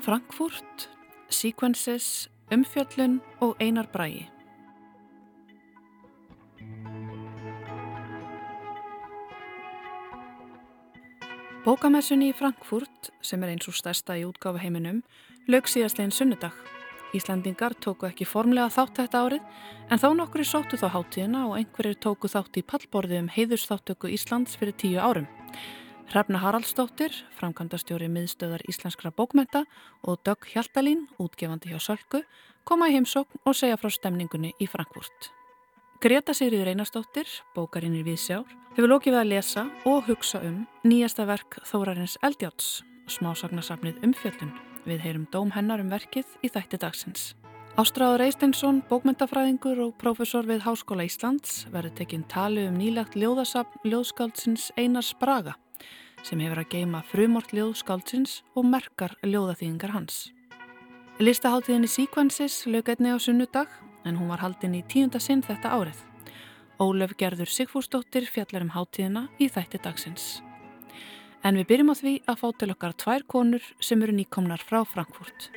Frankfurt, Sequences, Umfjöllun og Einar Bræi. Bókamessunni í Frankfurt, sem er eins og stærsta í útgáfu heiminum, lög síðastlegin sunnudag. Íslandingar tóku ekki formlega þátt þetta árið, en þá nokkuri sóttu þá háttíðina og einhverjir tóku þátt í pallborði um heiðurstáttöku Íslands fyrir tíu árum. Hrefna Haraldsdóttir, framkvæmdastjóri miðstöðar íslenskra bókmenta og Dögg Hjaltalín, útgefandi hjá Sölku, koma í heimsókn og segja frá stemningunni í Frankfurt. Greta Sigriður Einarsdóttir, bókarinn í Víðsjár, hefur lókið við að lesa og hugsa um nýjasta verk Þórarins Eldjáts, smásagnasafnið umfjöldun. Við heyrum dóm hennar um verkið í þætti dagsins. Ástráður Eistensson, bókmyndafræðingur og profesor við Háskóla Íslands verður tekinn tali um nýlegt ljóðasafn ljóðskáldsins Einars Braga sem hefur að geima frumort ljóð skáldsins og merkar ljóðaþýðingar hans. Listaháttíðinni Sequences lög einni á sunnudag en hún var haldinn í tíunda sinn þetta árið. Ólöf Gerður Sigfúrsdóttir fjallar um háttíðina í þætti dagsins. En við byrjum á því að fá til okkar tvær konur sem eru nýkomnar frá Frankfurt.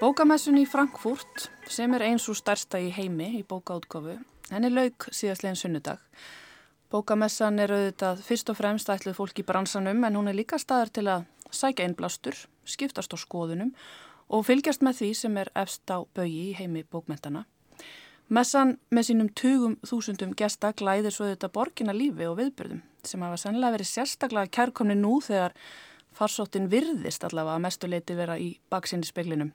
Bókamessun í Frankfurt sem er eins og stærsta í heimi í bókaútkofu Henni lauk síðastlegin sunnudag. Bókamessan er auðvitað fyrst og fremst ætluð fólk í bransanum en hún er líka staðar til að sækja einblastur, skiptast á skoðunum og fylgjast með því sem er efst á bögi í heimi bókmentana. Messan með sínum tugum þúsundum gesta glæðir svo auðvitað borgina lífi og viðbyrðum sem hafa sennilega verið sérstaklega kærkomni nú þegar farsóttin virðist allavega að mestuleiti vera í baksinni speklinum.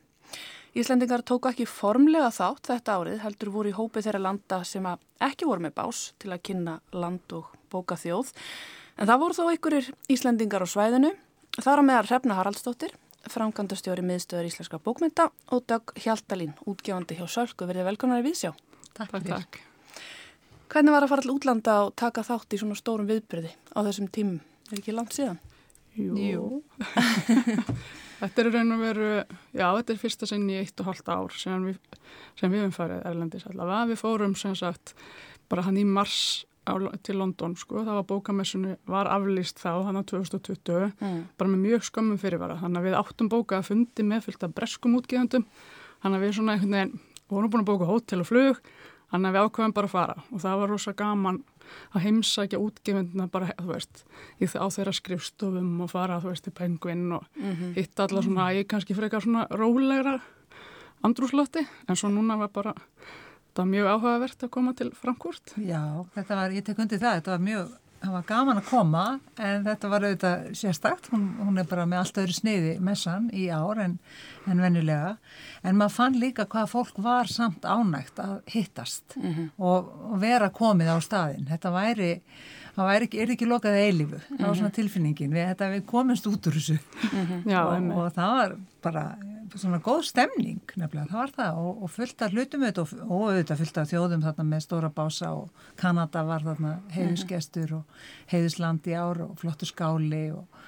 Íslendingar tóku ekki formlega þátt þetta árið heldur voru í hópi þeirra landa sem ekki voru með bás til að kynna land og bóka þjóð. En það voru þó einhverjir Íslendingar á svæðinu. Þar á meðar Hrefna Haraldsdóttir, framkvæmdastjóri miðstöður Íslenska bókmynda og Dag Hjaltalín, útgefandi hjá Sölku. Verðið velkonar í Vísjá. Takk, takk. Hvernig var að fara til útlanda og taka þátt í svona stórum viðbyrði á þessum tímum? Er ekki langt síðan? Jú. Jú. Þetta er raun og veru, já þetta er fyrsta sinn í eitt og halvt ár sem við, sem við hefum farið Erlendis allavega. Við fórum sem sagt bara hann í mars á, til London sko, það var bókamessunni, var aflýst þá hann á 2020, mm. bara með mjög skömmum fyrirvara. Þannig að við áttum bóka að fundi með fylgta breskum útgjöndum, þannig að við svona einhvern veginn vorum búin að bóka hótel og flug, þannig að við ákveðum bara að fara og það var rosa gaman að heimsækja útgefundina bara, þú veist, á þeirra skrifstofum og fara, þú veist, í penguinn og mm -hmm. hitta alla svona, ég kannski frekar svona rólegra andrúslötti, en svo núna var bara, þetta var mjög áhugavert að koma til Frankúrt. Já, þetta var, ég tek undir það, þetta var mjög það var gaman að koma en þetta var auðvitað sérstakt, hún, hún er bara með allt öðru sniði messan í ár en, en vennilega en maður fann líka hvað fólk var samt ánægt að hittast mm -hmm. og, og vera komið á staðin þetta væri, það væri ekki, er ekki lokað eilifu, það var mhm. svona tilfinningin. Við, þetta, við komumst út úr þessu. Mm -hmm. Já, og, og það var bara svona góð stemning nefnilega, það var það og, og fullt af hlutum og, og auðvitað fullt af þjóðum þarna með stóra bása og Kanada var þarna heiðusgestur og heiðusland í ár og flottur skáli og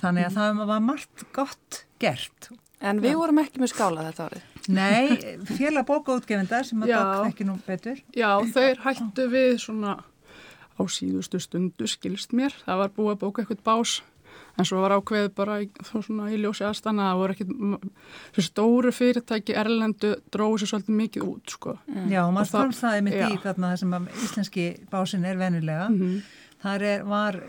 þannig að það var margt gott gert. En við vorum ekki með skála þetta árið? Nei, félag bókaútgefindar sem að dokk ekki nú betur. Já, þeir hættu við svona á síðustu stundu skilst mér, það var búið að bóka eitthvað bás en svo var ákveð bara í, svona, í ljósi aðstanna það voru ekki stóru fyrirtæki erlendu dróðu sér svolítið mikið út sko. mm. Já, maður fannst það einmitt í þarna þessum að íslenski básin er venulega mm -hmm. þar er, var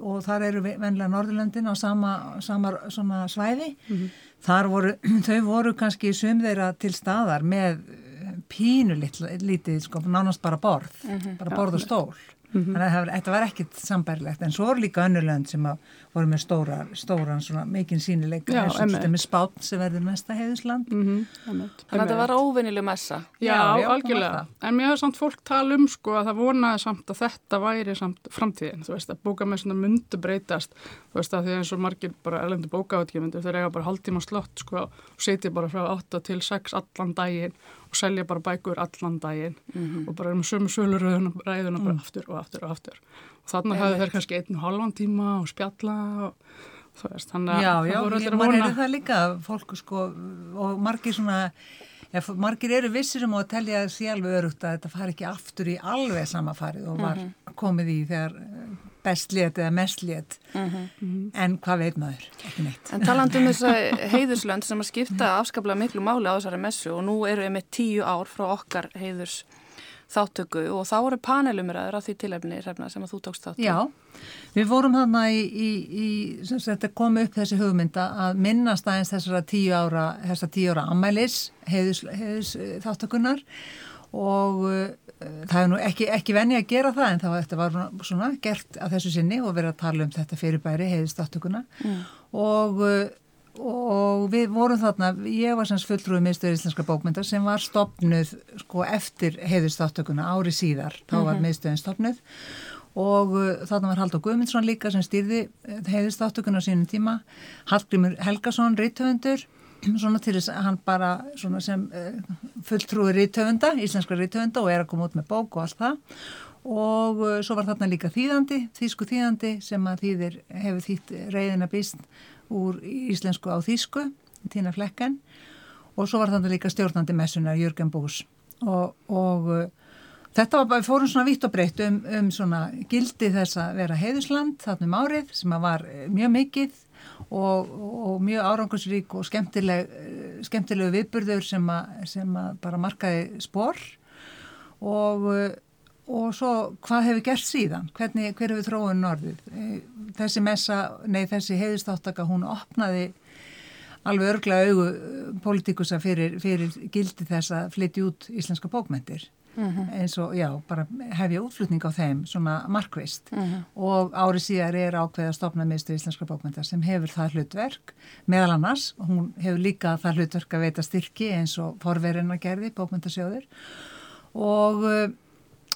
og þar eru venulega Norðurlöndin á sama, sama svona svæði mm -hmm. þar voru, þau voru kannski sumðeira til staðar með pínu lítið, sko, nánast bara borð -hmm. bara borð og stól Mm -hmm. Þannig að þetta var ekkit sambærlegt en svo voru líka önnurlönd sem voru með stóra, stóran svona mikinn sínileika eins og þetta með spátt sem verður mesta heiðusland. Mm -hmm. Þannig að þetta var óvinnileg messa. Já, já algjörlega. En mér hefði samt fólk tala um sko að það vonaði samt að þetta væri samt framtíðin. Þú veist að bókamessuna myndu breytast. Þú veist að því eins og margir bara erlendu bókaátgjöfundur þeir eiga bara haldtíma slott sko og setja bara frá 8 til 6 allan daginn og selja bara bækur allan daginn mm -hmm. og bara um sömu söluröðuna ræðuna bara mm. aftur og aftur og aftur og þannig hafði þeir kannski einn og halvan tíma og spjalla og þú veist þannig að já, já, það voru allir að vona Já, já, mann er það líka fólk sko og margir svona ef margir eru vissir um að telja alveg örugt að þetta fari ekki aftur í alveg sama farið og var komið í þegar eh, best let eða mest let en hvað veit maður, ekki neitt. En talandi um þess að heiðurslönd sem að skipta afskaplega miklu máli á þessari messu og nú eru við með tíu ár frá okkar heiðurs þáttöku og þá eru panelumræður af því tilefni hrefna sem að þú tókst þáttu. Já, við vorum þarna í, í, í að koma upp þessi hugmynda að minnast aðeins þessara tíu ára, þessara tíu ára ammælis heiðus, heiðus þáttökunar og uh, það er nú ekki, ekki venni að gera það en þá þetta var svona gert að þessu sinni og verið að tala um þetta fyrirbæri heiðus þáttökuna mm. og og við vorum þarna, ég var semst fulltrúið miðstöður íslenska bókmyndar sem var stopnuð sko eftir heiðustáttökuna ári síðar, þá var mm -hmm. miðstöðin stopnuð og uh, þarna var Haldur Guðmundsson líka sem stýrði uh, heiðustáttökuna á sínum tíma, Hallgrimur Helgason rítöfundur, svona til þess að hann bara sem uh, fulltrúið rítöfunda, íslenska rítöfunda og er að koma út með bók og allt það. Og uh, svo var þarna líka þýðandi, þýsku þýðandi sem að þýðir hefur þýtt reyðina býst úr íslensku á þýsku, Tína Flekken og svo var þetta líka stjórnandi messunar Jörgen Bús og, og uh, þetta var bara, fórum svona vitt og breytt um, um svona gildi þess að vera heiðusland þarna um árið sem að var mjög mikið og, og mjög árangusrík og skemmtileg, uh, skemmtilegu viðburður sem að, sem að bara markaði spór og og svo hvað hefur gert síðan? Hvernig, hver hefur þróun norðið eh, þessi þessi heiðustáttaka hún opnaði alveg örglega augu eh, politikusa fyrir, fyrir gildi þess að flytja út íslenska bókmentir mm -hmm. eins og já, bara hefja útflutning á þeim svona markvist mm -hmm. og árið síðar er ákveð að stopna mistu íslenska bókmentar sem hefur það hlutverk meðal annars, hún hefur líka það hlutverk að veita styrki eins og forverðin að gerði bókmentasjóður og eh,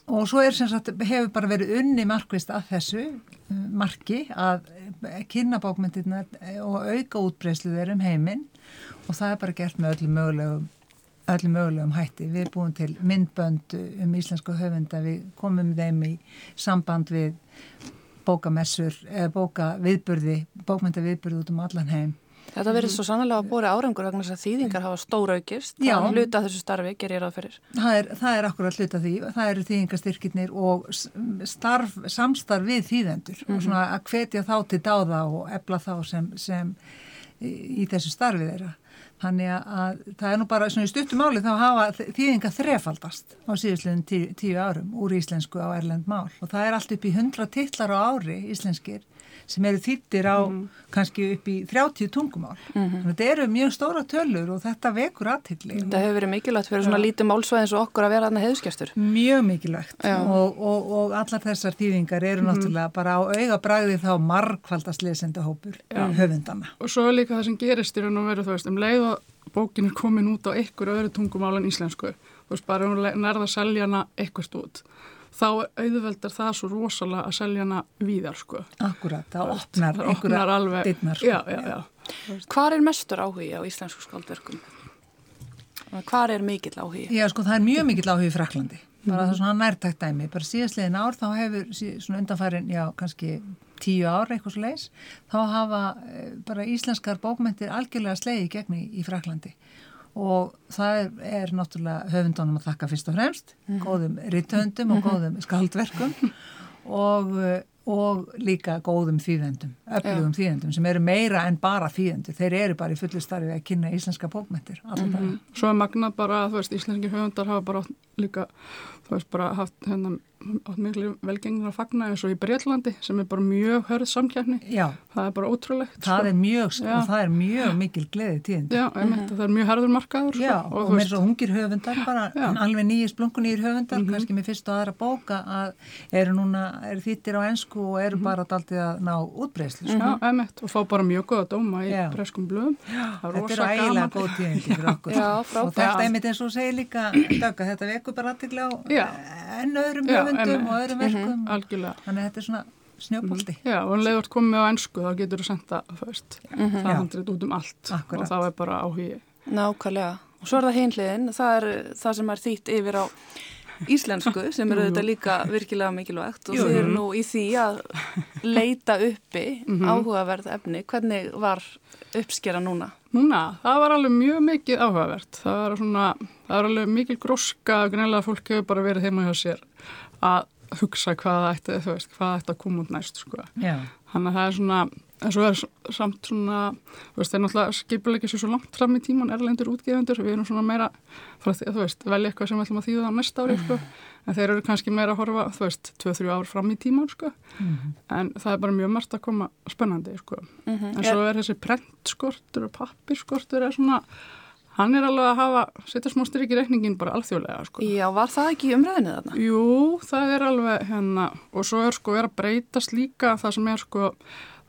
og svo er sem sagt, hefur bara verið unni markvist að þessu uh, marki að kynna bókmyndirna og auka útbreyslu þeir um heiminn og það er bara gert með öllum mögulegum öllum mögulegum hætti. Við erum búin til myndbönd um íslensku höfunda, við komum þeim í samband við bókamessur, bókaviðburði, bókmyndaviðburði út um allan heim Þetta verður svo sannlega að bóra árangur vegna þess að þýðingar hafa stóra aukist. Það er hluta þessu starfi, ger ég ráð fyrir. Það er, það er akkurat hluta því. Það eru þýðingarstyrkirnir og starf, samstarf við þýðendur. Mm -hmm. Og svona að hvetja þá til dáða og ebla þá sem, sem í þessu starfi þeirra. Þannig að það er nú bara svona í stuttum áli þá hafa þýðinga þrefaldast á síðustleginn tíu, tíu árum úr íslensku á erlend mál. Og það er allt upp í hundra titlar á ári íslenskir sem eru þýttir á mm. kannski upp í 30 tungumál. Mm -hmm. Þetta eru mjög stóra tölur og þetta vekur aðtilli. Þetta hefur verið mikilvægt fyrir svona lítið málsvæð eins og okkur að vera aðna heiðskjastur. Mjög mikilvægt og, og, og allar þessar þýðingar eru mm -hmm. náttúrulega bara á auga bragði þá margfaldast lesenda hópur höfundana. Og svo líka það sem gerist í raun og veru þú veist um leið og bókin er komin út á ykkur öðru tungumál en íslensku. Þú veist bara hún nærða að selja hana ykkurt út þá auðveldar það svo rosalega að selja hana víðar sko. Akkurat, það opnar, það opnar alveg dittnar sko. Já, já, já. Hvar er mestur áhugi á íslensku skaldverkum? Hvar er mikill áhugi? Já, sko, það er mjög mikill áhugi í Fraklandi. Bara það er svona nærtækt dæmi. Bara síðastlegin ár þá hefur svona undanfærin, já, kannski tíu ár eitthvað svo leiðis, þá hafa eh, bara íslenskar bókmyndir algjörlega sleiði gegn í, í Fraklandi og það er, er náttúrulega höfundunum að þakka fyrst og fremst, mm -hmm. góðum rittöndum og mhm. góðum skaldverkum og, og líka góðum þýðendum, öflugum ja. þýðendum sem eru meira en bara þýðendur, þeir eru bara í fullu starfi að kynna íslenska bókmyndir. Mm -hmm. Svo er magnað bara að þú veist, íslenski höfundar hafa bara líka, þú veist, bara haft hennan átt miklu velgengnar að fagna eins og í Breitlandi sem er bara mjög hörð samkjæfni Já. það er bara ótrúlegt það sko. er mjög, og það er mjög mikil gleði tíðin Já, mm -hmm. það er mjög hörður markaður Já, sko, og, og mér svo hungir höfundar bara Já. alveg nýjir splunkunýjir höfundar mm -hmm. kannski með fyrst og aðra bóka að eru núna, eru þýttir á ennsku og eru mm -hmm. bara daldið að ná útbreyslu sko. Já, emitt, og fá bara mjög góða dóma í breskum blöðum Þetta er ægilega góð tíðin enn öðrum höfundum og öðrum verkum. Mm -hmm. þannig að þetta er svona snjóbolti. Mm -hmm. Já, og en leiðvart komið á ennsku þá getur þú senda fyrst mm -hmm. það handrið út um allt. Akkurat. og þá er bara áhugi. Nákvæmlega, og svo er það hinliðin það er það sem er þýtt yfir á íslensku sem eru þetta líka virkilega mikilvægt og þið eru nú í því að leita uppi -hmm. áhugaverð efni. Hvernig var uppskera núna? Núna, það var alveg mjög mikið áhugavert. Það var, svona, það var alveg mikil gróska, greinlega fólk hefur bara verið heima hjá sér að hugsa hvað ætti, þú veist, hvað ætti að koma út næst, sko. Þannig að það er svona en svo er samt svona þú veist, það er náttúrulega skipulegja sér svo langt fram í tíman erlendur útgefundur, við erum svona meira þú veist, velja eitthvað sem við ætlum að þýða á næsta ári, sko, en þeir eru kannski meira að horfa, þú veist, 2-3 ár fram í tíman, sko, mm -hmm. en það er bara mjög margt að koma spennandi, sko mm -hmm. en svo er þessi prentskortur og pappirskortur er svona Hann er alveg að hafa, setja smá styrk í reikningin bara alþjóðlega, sko. Já, var það ekki umræðinu þarna? Jú, það er alveg hérna, og svo er sko, er að breytast líka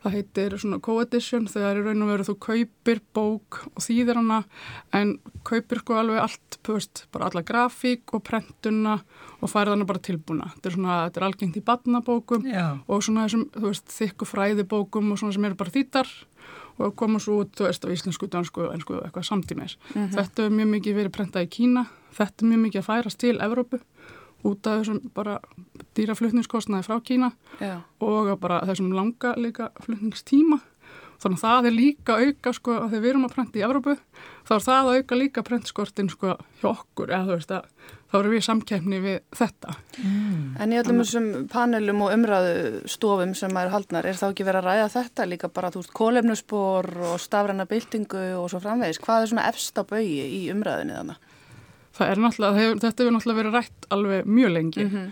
það heitir svona co-edition þegar í raun og veru þú kaupir bók og þýðir hana en kaupir sko alveg allt, þú veist, bara alla grafík og prentuna og færið hana bara tilbúna. Þetta er svona, þetta er algengt í badnabókum Já. og svona þessum, þú veist, þykku fræðibókum og svona sem eru bara þýtar og koma svo út, þú veist, á íslensku, dansku, ennsku, eitthvað samtímis. Mm -hmm. Þetta er mjög mikið verið prentað í Kína, þetta er mjög mikið að færast til Evrópu út af þessum bara dýraflutningskostnaði frá Kína Já. og bara þessum langa líka flutningstíma þannig að það er líka auka sko að þegar við erum að prenta í Evrópu þá er það að auka líka prentskortin sko hjá okkur eða þú veist að þá eru við samkefni við þetta mm. En í öllum þessum panelum og umræðu stofum sem er haldnar er þá ekki verið að ræða þetta líka bara þú veist kólefnusspor og stafræna byltingu og svo framvegis hvað er svona efst á baui í umræðinni þannig? Það er náttúrulega, hefur, þetta hefur náttúrulega verið rætt alveg mjög lengi mm -hmm.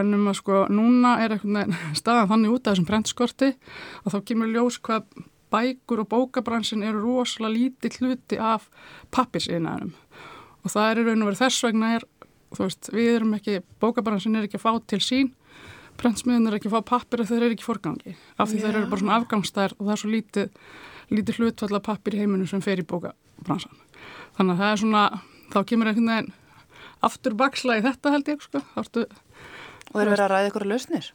en um að sko núna er eitthvað staðan þannig út af þessum brentskorti og þá kemur ljós hvað bækur og bókabransin eru rosalega lítið hluti af pappisinnaðum og það er í raun og verið þess vegna er, þú veist, við erum ekki, bókabransin er ekki að fá til sín brentsmiðin er ekki að fá pappir þegar þeir eru ekki forgangi af því yeah. þeir eru bara svona afgangstær og það er svo lítið, lítið hlutfalla pappir í heiminu sem fer í bókabransan þannig að það er svona þá kemur einhvern veginn aftur baksla í þetta held ég sko. Aftur, og er verið að ræða ykkur að lausnir?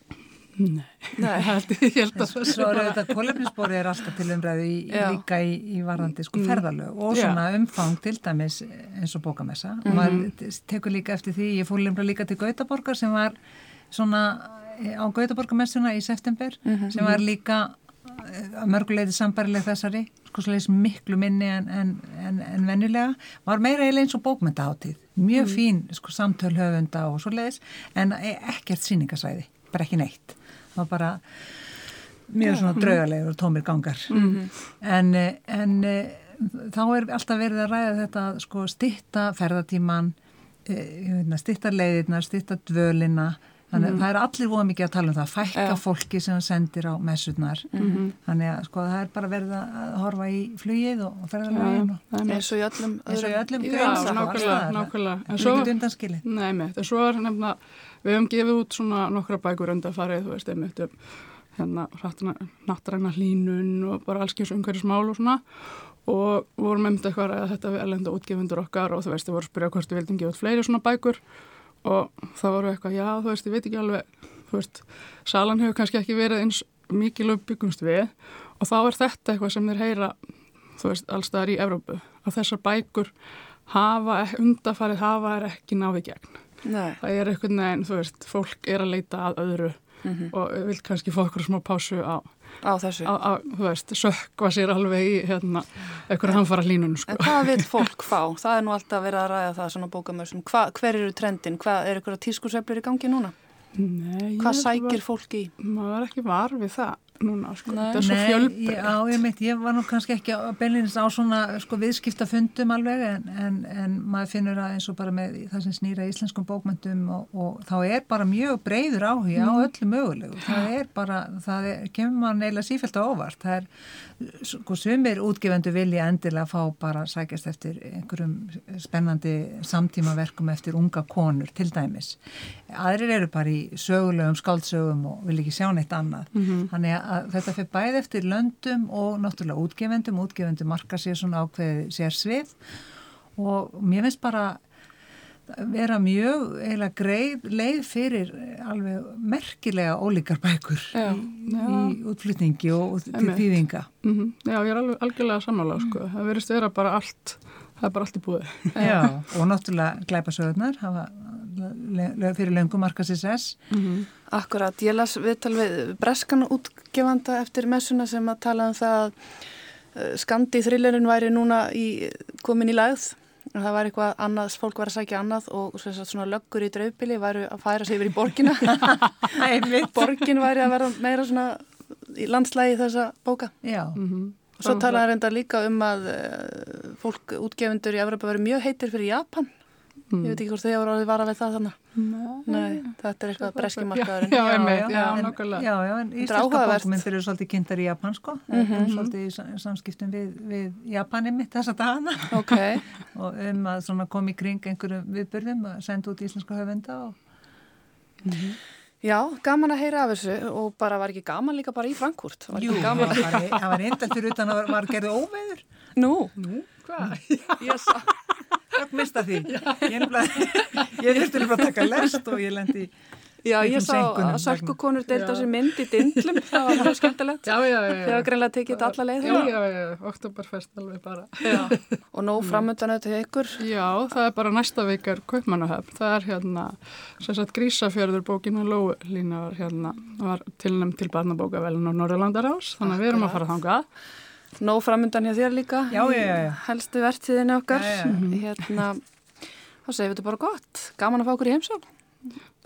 Nei, Nei. held ég, held að svo Svo er þetta kólefnisbóri er alltaf til umræðu í, líka í, í varðandi sko mm. ferðalög og svona Já. umfang til dæmis eins og bókamessa mm -hmm. og maður mhm. tekur líka eftir því, ég fór lemra líka til Gautaborgar sem var svona eh, á Gautaborgamessuna í september mm -hmm. sem var líka að mörguleiti sambarileg þessari sko sliðis miklu minni en, en, en, en vennilega, var meira eiginlega eins og bókmyndaháttið, mjög mm. fín sko samtölhöfunda og svo leiðis en e, ekkert síningasvæði, bara ekki neitt það var bara mjög svona draugarlegur og tómir gangar mm -hmm. en e, þá er alltaf verið að ræða þetta sko stitta ferðatíman e, stitta leiðirna, stitta dvölina Þannig að mm. það er allir voða mikið að tala um það, fækka ja. fólki sem það sendir á messurnar. Mm -hmm. Þannig að sko það er bara verið að horfa í flugið og ferðarlegin. Ja, eins og í öllum eins og í öllum greins. Já, nákvæmlega, nákvæmlega. En svo, nei, með, en svo er nefnilega, við hefum gefið út svona nokkra bækur undarfarið, þú veist, einmitt um hérna nattræna hlínun og bara alls kemst umhverjusmál og svona og vorum einmitt eitthvað að þetta við elenda útgefundur okkar og þú veist, við vorum að spyrja hvort við vildum gefa út fleiri svona bækur og það voru eitthvað, já þú veist, ég veit ekki alveg, þú veist, salan hefur kannski ekki verið eins mikið lögbyggumst við og þá er þetta eitthvað sem þeir heyra, þú veist, allstaðar í Evrópu, að þessar bækur hafa, undafarið hafa er ekki náði gegn. Nei. Það er eitthvað neginn, þú veist, fólk er að leita að öðru mm -hmm. og vil kannski fá okkur smá pásu á á þessu á, þú veist, sökva sér alveg í hérna, eitthvað hann fara hlínun sko. En hvað vil fólk fá? Það er nú alltaf verið að ræða það svona bókamössum hver eru trendin? Hvað, er eitthvað tískurseflir í gangi núna? Nei, hvað sækir var, fólk í? Maður er ekki var við það núna, sko. er svo fjölbreytt. Já, ég meit, ég var nú kannski ekki beinleins á svona sko, viðskiptafundum alveg en, en, en maður finnur að eins og bara með það sem snýra íslenskum bókmyndum og, og þá er bara mjög breyður áhuga mm. á öllu mögulegu. Það er bara, það er, kemur maður neila sífælt á óvart. Það er, sko, sumir útgefendu vilja endilega fá bara sækjast eftir einhverjum spennandi samtímaverkum eftir unga konur til dæmis. Aðrir eru bara í sögulegum, skáldsögum og vil ekki sjá neitt annað. Mm -hmm. Þannig að að þetta fyrir bæð eftir löndum og náttúrulega útgefendum, útgefendum marka sér svona ákveði sér svið og mér finnst bara vera mjög eiginlega greið leið fyrir alveg merkilega ólíkar bækur já, í, já. í útflutningi og, og til þýðinga. Mm -hmm. Já, ég er alveg algjörlega samanláð sko. Það verist vera bara allt, það er bara allt í búið. Já, og náttúrulega glæpasögurnar hafa fyrir löngu markasins mm -hmm. Akkurat, ég las viðtal við Breskan útgefanda eftir messuna sem að tala um það að uh, skandi þrillerin væri núna í, komin í lagð það væri eitthvað annað, fólk var að sækja annað og svona löggur í draupili væri að færa sig yfir í borgina. Borgin væri að vera meira svona í landslægi þessa bóka. Já. Mm -hmm. og svo talaði reynda líka um að uh, fólk útgefundur í Evropa verið mjög heitir fyrir Japan Mm. Ég veit ekki hvort þið voru að vara við það þannig. Nei. Nei, þetta er eitthvað breskimarkaðurinn. Já, já, já, já, nokkulega. Já, já, en íslenska bókmyndir eru svolítið kynntar í Japan, sko. Mm -hmm. Svolítið í samskiptum við, við Japani mitt þessa dagana. Ok. og um að svona kom í kring einhverju viðbörðum að senda út íslenska höfenda og... Mm -hmm. Já, gaman að heyra af þessu og bara var ekki gaman líka bara í Frankúrt. Jú, það var, var eindalt fyrir utan að var gerðið óveður. Nú? Nú, hvað? Ég sá Takk mista því. Ég þurfti líka að taka lest og ég lendi í Já, ég sá að sölkukonur á sér mynd í dindlum, það var mjög skemmtilegt. Já, já, já. Þegar greinlega tekið þetta alla leið. Já, já, já, oktoberfest alveg bara. Já, og nóg framöndan auðvitað ykkur. Já, það er bara næsta vikar Kaupmannahöfn. Það er hérna, sem sagt, Grísafjörður bókinu Lólína var hérna, var tilnæmt til barnabókavelin á Norrlandarás, þannig að við erum að fara þangað. Nó framöndan hjá þér líka já, já, já. helstu verðtíðinu okkar. Hérna, þá segjum við þetta bara gott. Gaman að fá okkur í heimsókn.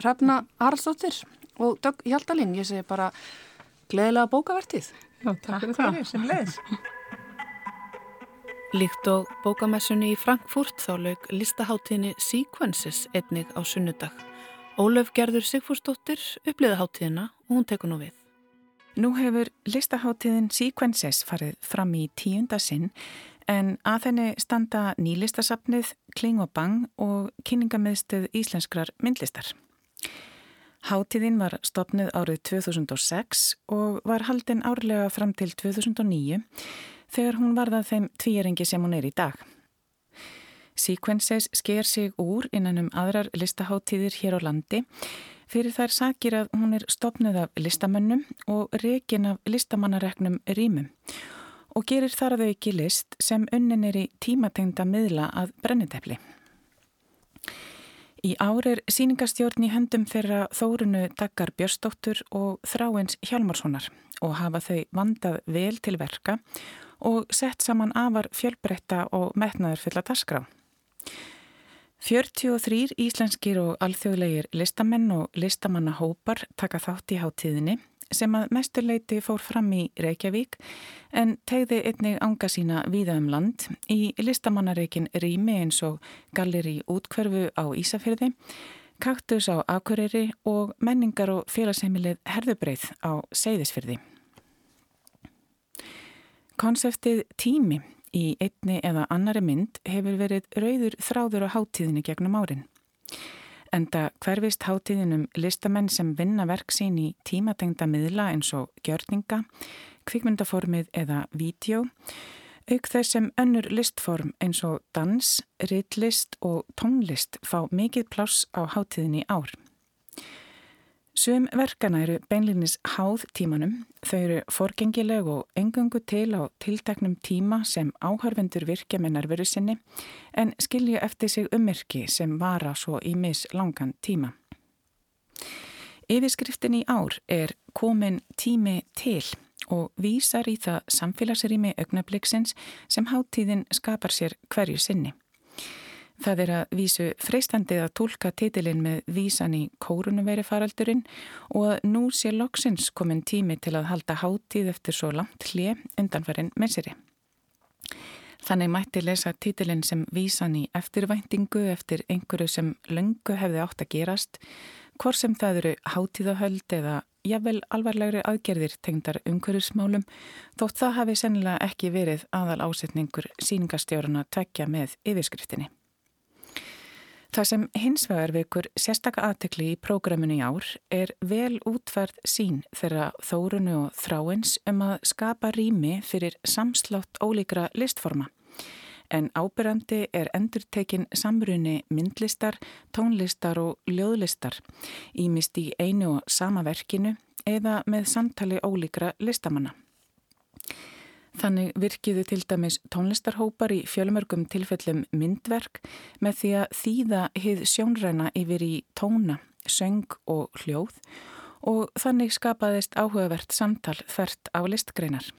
Hrefna Haraldsdóttir og Dögg Hjaldalín, ég segi bara gleðilega bókavertið Já, takk fyrir það. Sem leðs Líkt og bókamessunni í Frankfurt þá lauk listaháttíðinni Sequences einnig á sunnudag. Ólöf Gerður Sigfúrsdóttir uppliða háttíðina og hún tekur nú við Nú hefur listaháttíðin Sequences farið fram í tíunda sinn en að henni standa nýlistasafnið Kling og Bang og kynningamiðstöð íslenskrar myndlistar. Háttíðin var stopnuð árið 2006 og var haldin árlega fram til 2009 þegar hún varða þeim tvíeringi sem hún er í dag. Sequences sker sig úr innan um aðrar listaháttíðir hér á landi fyrir þær sakir að hún er stopnuð af listamönnum og rekin af listamannareknum rýmum og gerir þar að þau ekki list sem unnin er í tímatengda miðla að brennitefli. Í ár er síningastjórn í höndum þeirra Þórunu Daggar Björstóttur og Þráins Hjalmarssonar og hafa þau vandað vel til verka og sett saman afar fjölbreytta og metnaður fulla taskrá. 43 íslenskir og alþjóðlegir listamenn og listamannahópar taka þátt í háttíðinni sem að mesturleiti fór fram í Reykjavík en tegði einnig ánga sína víða um land í listamannareikin Rými eins og Galleri útkverfu á Ísafjörði, Kaktus á Akureyri og menningar og félagsheimilið Herðubreið á Seyðisfjörði. Konseptið tími í einni eða annari mynd hefur verið rauður þráður á háttíðinni gegnum árin. Enda hverfist háttíðinum listamenn sem vinna verk sín í tímatengda miðla eins og gjörninga, kvikmyndaformið eða vídjó, auk þess sem önnur listform eins og dans, ritlist og tónlist fá mikið pláss á háttíðinni ár. Sum verkana eru beinlinis háð tímanum, þau eru forgengileg og engungu til á tilteknum tíma sem áhörvendur virkja með nærveru sinni en skilja eftir sig ummerki sem vara svo í mis langan tíma. Yfirskriftin í ár er komin tími til og vísar í það samfélagsrými augnabliksins sem háttíðin skapar sér hverju sinni. Það er að vísu freistandið að tólka titilinn með vísan í kórunumveri faraldurinn og að nú sé loksins komin tími til að halda hátíð eftir svo langt hlið undanfærin messiri. Þannig mætti lesa titilinn sem vísan í eftirvæntingu eftir einhverju sem löngu hefði átt að gerast, hvort sem það eru hátíðahöld eða jafnvel alvarlegri aðgerðir tengdar umhverjusmálum, þótt það hafi sennilega ekki verið aðal ásetningur síningastjórun að tvekja með yfirskriftinni. Það sem hins vegar vekur sérstaka aðtekli í prógraminu í ár er vel útverð sín þeirra þórunu og þráins um að skapa rými fyrir samslátt ólíkra listforma. En ábyrrandi er endurtekin samruni myndlistar, tónlistar og ljóðlistar, ímist í einu og sama verkinu eða með samtali ólíkra listamanna. Þannig virkiðu til dæmis tónlistarhópar í fjölumörgum tilfellum myndverk með því að þýða hið sjónræna yfir í tóna, söng og hljóð og þannig skapaðist áhugavert samtal þvert á listgreinar.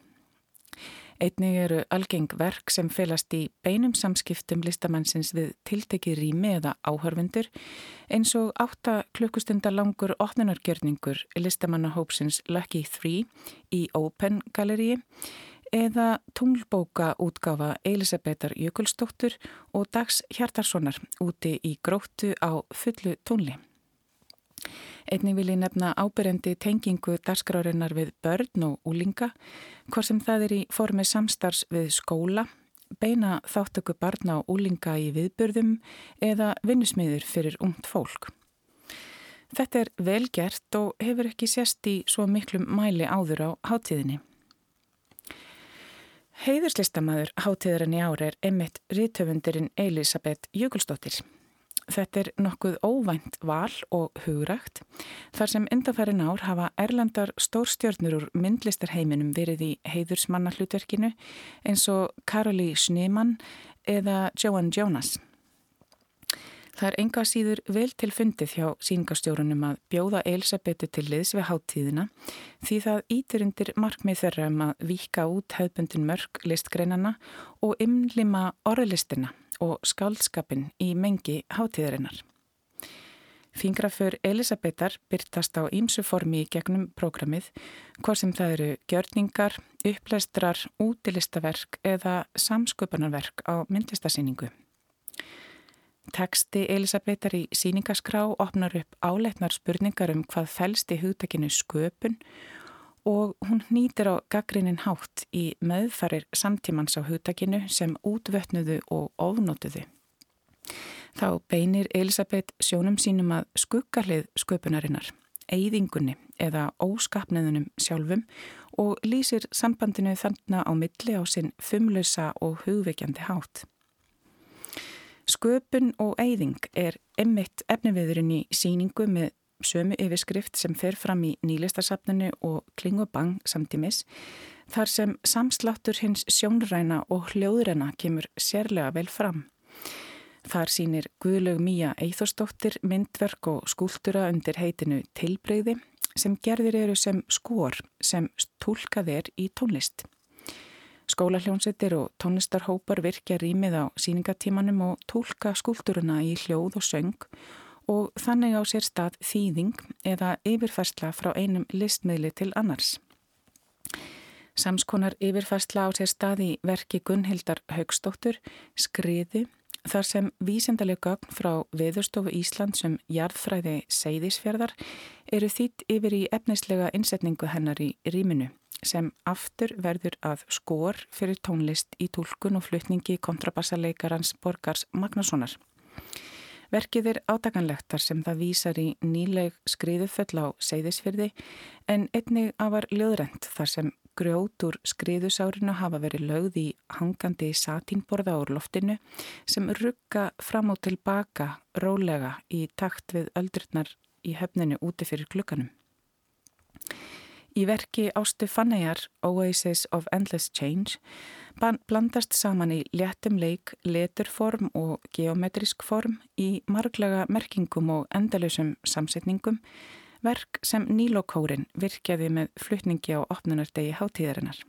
Einnig eru algeng verk sem felast í beinum samskiptum listamannsins við tiltekið rými eða áhörfundur eins og átta klukkustundar langur opnunargjörningur listamannahópsins Lucky 3 í Open Galleríi eða tunglbóka útgáfa Elisabethar Jökulsdóttur og Dags Hjartarssonar úti í gróttu á fullu tónli. Einnig vil ég nefna ábyrjandi tengingu dagskrárinnar við börn og úlinga, hvort sem það er í formi samstars við skóla, beina þáttöku barna og úlinga í viðbörðum eða vinnusmiður fyrir umt fólk. Þetta er vel gert og hefur ekki sérst í svo miklum mæli áður á hátíðinni. Heiðurslistamæður hátíðarinn í ári er emitt rítöfundirinn Elisabeth Jökulsdóttir. Þetta er nokkuð óvænt val og hugrækt þar sem undanfærin ár hafa erlendar stórstjörnur úr myndlistarheiminum verið í heiðursmanna hlutverkinu eins og Karoli Schneemann eða Joan Jonas. Það er enga síður vel til fundið hjá síngastjórunum að bjóða Elisabetu til liðs við háttíðina því það ítir undir markmið þeirra um að vika út hefðbundin mörg listgreinana og ymlima orðlistina og skaldskapin í mengi hátíðarinnar. Fingraför Elisabetar byrtast á ímsu formi í gegnum prógramið, hvort sem það eru gjörningar, upplæstrar, útilistaverk eða samsköpunarverk á myndlistasýningu. Teksti Elisabetar í síningaskrá opnar upp áleitnar spurningar um hvað fælst í hugtakinu sköpun og hún nýtir á gaggrinin hátt í meðfarir samtímans á hugtakinu sem útvötnuðu og ofnótuðu. Þá beinir Elisabeth sjónum sínum að skuggarlið sköpunarinnar, eigðingunni eða óskapniðunum sjálfum og lýsir sambandinu þannig á milli á sinn fumlösa og hugveikjandi hátt. Sköpun og eigðing er emmitt efniviðurinn í síningu með sömu yfirskrift sem fer fram í nýlistarsafninu og klingubang samtímis þar sem samsláttur hins sjónræna og hljóðræna kemur sérlega vel fram. Þar sínir Guðlaug Míja Eithostóttir myndverk og skúltura undir heitinu Tilbreyði sem gerðir eru sem skor sem tólkað er í tónlist. Skólahljónsettir og tónlistarhópar virkja rýmið á síningatímanum og tólka skúlturuna í hljóð og söng og þannig á sér stað þýðing eða yfirfærsla frá einum listmiðli til annars. Samskonar yfirfærsla á sér stað í verki Gunnhildar Haugstóttur, Skriði, þar sem vísendalega gögn frá Veðurstofu Ísland sem jarðfræði Seyðisfjörðar eru þýtt yfir í efnislega innsetningu hennar í rýminu sem aftur verður að skor fyrir tónlist í tólkun og flutningi kontrabassarleikarans Borgars Magnússonar. Verkið er átakanlegt þar sem það vísar í nýleg skriðuföll á seyðisfyrði en einnig afar löðrend þar sem grjótur skriðusárinu hafa verið lögð í hangandi satínborða úr loftinu sem rugga fram og tilbaka rólega í takt við öldurnar í höfninu úti fyrir klukkanum. Í verki Ástu Fannejar, Oasis of Endless Change, blandast saman í léttum leik, leturform og geometrisk form í marglega merkingum og endalösum samsetningum, verk sem Nílokórin virkjaði með flutningi á opnunardegi hátíðarinnar.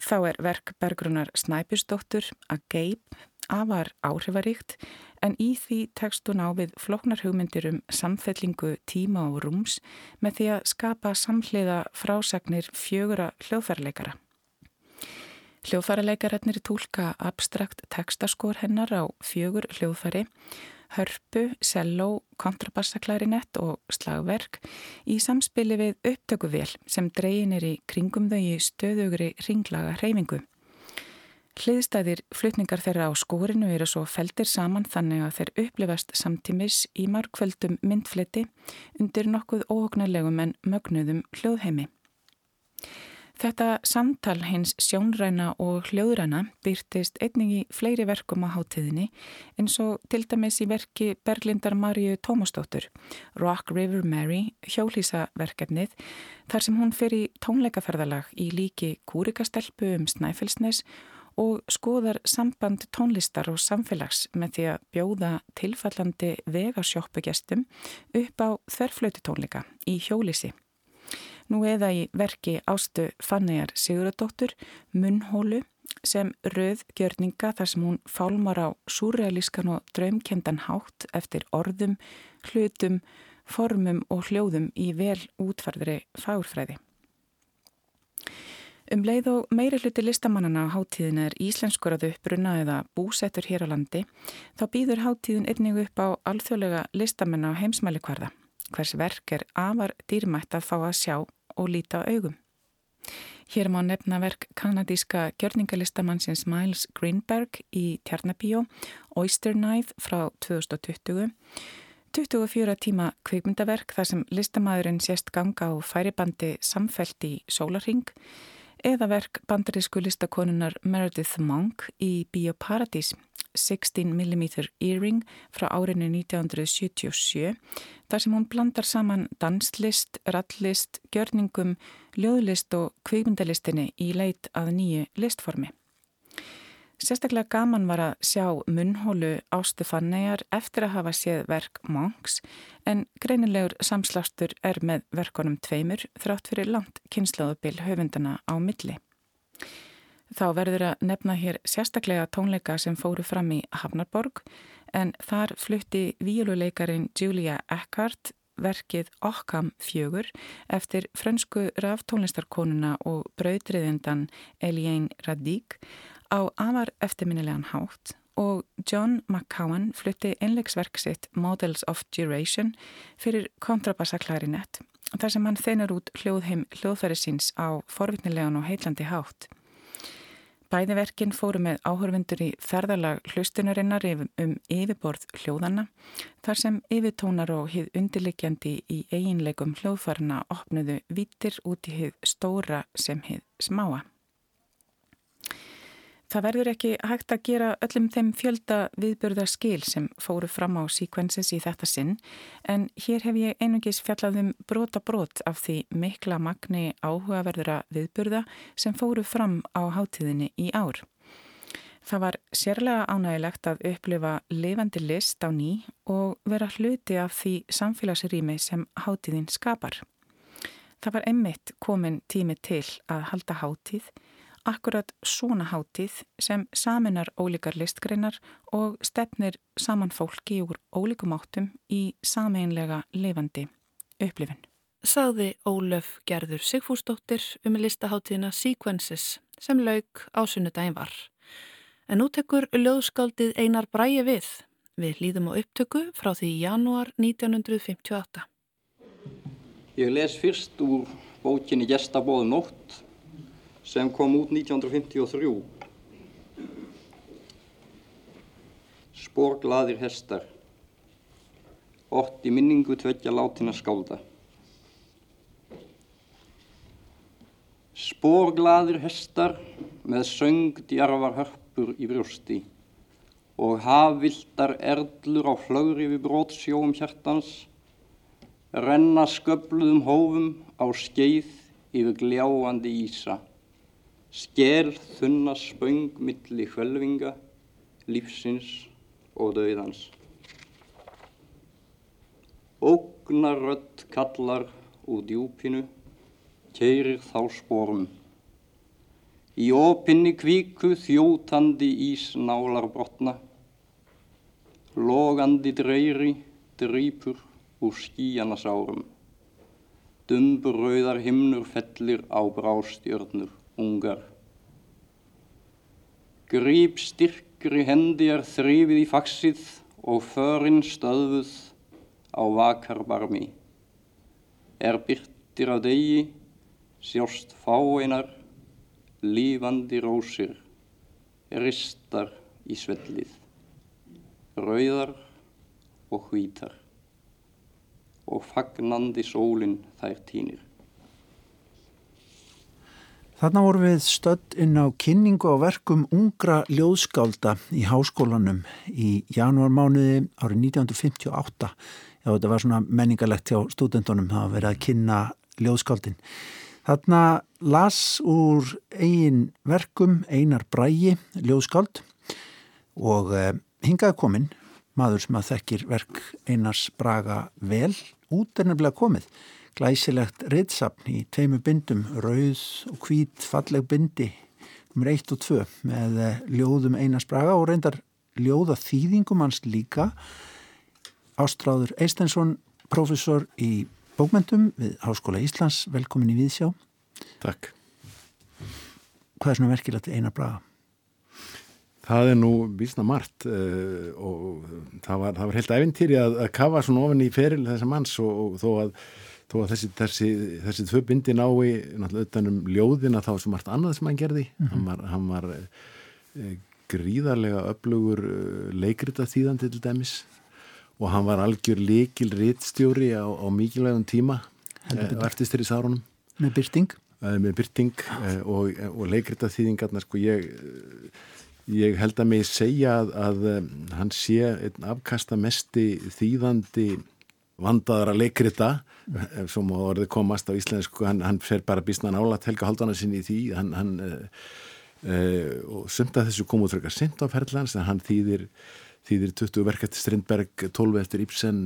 Þá er verk Bergrunar Snæpjusdóttur að geip afar áhrifaríkt en í því tekst hún á við floknar hugmyndir um samfellingu tíma og rúms með því að skapa samhliða frásagnir fjögura hljóðfærleikara. Hljóðfærleikararnir tólka abstrakt tekstaskór hennar á fjögur hljóðfæri, hörpu, selló, kontrabassaklarinett og slagverk í samspili við upptökuvél sem dreyin er í kringum þau í stöðugri ringlaga hreyfingu. Hliðstæðir flutningar þeirra á skórinu eru svo feldir saman þannig að þeir upplifast samtímis í markveldum myndfleti undir nokkuð óhugnarlegum en mögnuðum hljóðheimi. Þetta samtal hins sjónræna og hljóðræna byrtist einnig í fleiri verkum á hátíðinni eins og til dæmis í verki Berglindar Marju Tómasdóttur, Rock River Mary, hjólísaverkefnið, þar sem hún fer í tónleikaferðalag í líki kúrikastelpu um Snæfellsnes og skoðar samband tónlistar og samfélags með því að bjóða tilfallandi vegasjóppugestum upp á þverflötutónleika í hjólísi nú eða í verki ástu Fannegar Siguradóttur Munnhólu sem rauð gjörninga þar sem hún fálmar á súrealískan og draumkendan hátt eftir orðum, hlutum, formum og hljóðum í vel útfarðri fagurfræði. Um leið og meiri hluti listamannana á háttíðin er íslenskur að uppruna eða búsettur hér á landi, þá býður háttíðin einnig upp á alþjóðlega listamenn á heimsmæli hverða hvers verk er afar dýrmætt að fá að sjá og líta á augum. Hér má nefna verk kanadíska gjörningalistamannsins Miles Greenberg í Tjarnabíó, Oyster Knife frá 2020, 24 tíma kvikmyndaverk þar sem listamæðurinn sést ganga á færibandi samfelt í Sólarring, eða verk bandarísku listakonunar Meredith Monk í Bíoparadís 16mm earring frá árinu 1977 þar sem hún blandar saman danslist, rallist, gjörningum, ljóðlist og kvíkmyndalistinni í leit að nýju listformi. Sérstaklega gaman var að sjá munnhólu Ástu Fannegar eftir að hafa séð verk Monks en greinilegur samslastur er með verkonum tveimur þrátt fyrir langt kynnslóðubil höfundana á milli. Þá verður að nefna hér sérstaklega tónleika sem fóru fram í Hafnarborg en þar flutti víluleikarin Julia Eckhardt verkið Occam fjögur eftir frönsku raftónlistarkonuna og brautriðendan Eliane Radík á afar eftirminnilegan hátt og John McCowan flutti einlegsverk sitt Models of Duration fyrir kontrabassaklarinett þar sem hann þeinar út hljóðheim hljóðfæri síns á forvitnilegan og heitlandi hátt. Bæðiverkin fóru með áhörfundur í ferðalag hlustunarinnar um yfirborð hljóðana þar sem yfirtónar og hið undirlikjandi í eiginleikum hljóðfarna opnuðu vítir út í hið stóra sem hið smáa. Það verður ekki hægt að gera öllum þeim fjölda viðbörða skil sem fóru fram á síkvensis í þetta sinn en hér hef ég einungis fjallaðum brota brot af því mikla magni áhugaverðura viðbörða sem fóru fram á hátíðinni í ár. Það var sérlega ánægilegt að upplifa lifandi list á ný og vera hluti af því samfélagsrými sem hátíðin skapar. Það var einmitt komin tími til að halda hátíð akkurat svona hátíð sem saminar ólíkar listgreinar og stefnir saman fólki úr ólíkum áttum í sameinlega lifandi upplifin. Sagði Ólöf Gerður Sigfúsdóttir um listaháttíðina Sequences sem lauk á sunnudagin var. En nú tekur löðskaldið einar bræi við. Við líðum á upptöku frá því í janúar 1958. Ég les fyrst úr bókinni Gestabóðu nótt sem kom út 1953. Sporglaðir hestar, ortt í minningu tveggja látina skálda. Sporglaðir hestar með söngdjarfar hörpur í brjósti og hafvildar erðlur á hlögri við brótsjóum hjartans renna sköpluðum hófum á skeið yfir gljáandi ísa. Skel þunna spöng milli hvelvinga, lífsins og döiðans. Ógnar rött kallar úr djúpinu, keirir þá spórum. Í opinni kvíku þjótandi ís nálar brotna, logandi dreyri drýpur úr skíjana sárum. Dumbur rauðar himnur fellir á brástjörnur ungar. Grýp styrkri hendi er þrýfið í faksið og förinn stöðuð á vakarbarmi. Er byrtir á degi, sjást fáeinar, lífandi rósir, ristar í svellið, rauðar og hvítar og fagnandi sólinn þær tínir. Þarna vorum við stödd inn á kynningu á verkum ungra ljóðskálda í háskólanum í janúarmánuði árið 1958. Já, þetta var svona menningalegt hjá stúdendunum að vera að kynna ljóðskáldin. Þarna las úr eigin verkum Einar Brægi ljóðskáld og eh, hingaði kominn maður sem að þekkir verk Einars Braga vel út er nefnilega komið glæsilegt reyðsapn í tveimu bindum, rauð og hvít falleg bindi um reitt og tvö með eh, ljóðum Einars Braga og reyndar ljóða þýðingum hans líka Ástráður Eistensson, professor í bókmentum við Háskóla Íslands, velkomin í Víðsjá. Takk. Hvað er svona verkilegt Einar Braga? Það er nú vísna margt uh, og það var, það var heilt æfintýri að, að kafa svona ofin í feril þessar manns og, og þó að, þó að þessi, þessi, þessi tvö bindi nái náttúrulega utanum ljóðina þá sem margt annað sem hann gerði. Mm -hmm. Hann var, hann var uh, gríðarlega öflugur uh, leikrita þýðandi til dæmis og hann var algjör likil rittstjóri á, á mikilvægum tíma uh, eftir styrir sárunum. Með byrting? Með byrting og, og leikrita þýðingarna sko ég Ég held að mig segja að, að hann sé einn afkasta mesti þýðandi vandaðara leikrita sem á orði komast á íslensku, hann, hann fer bara býstna nálat Helga Haldana sinni í því hann, hann uh, uh, og sumt að þessu kom út frekar sent á ferðlans en hann þýðir þýðir 20 verk eftir Strindberg 12 eftir Ibsen,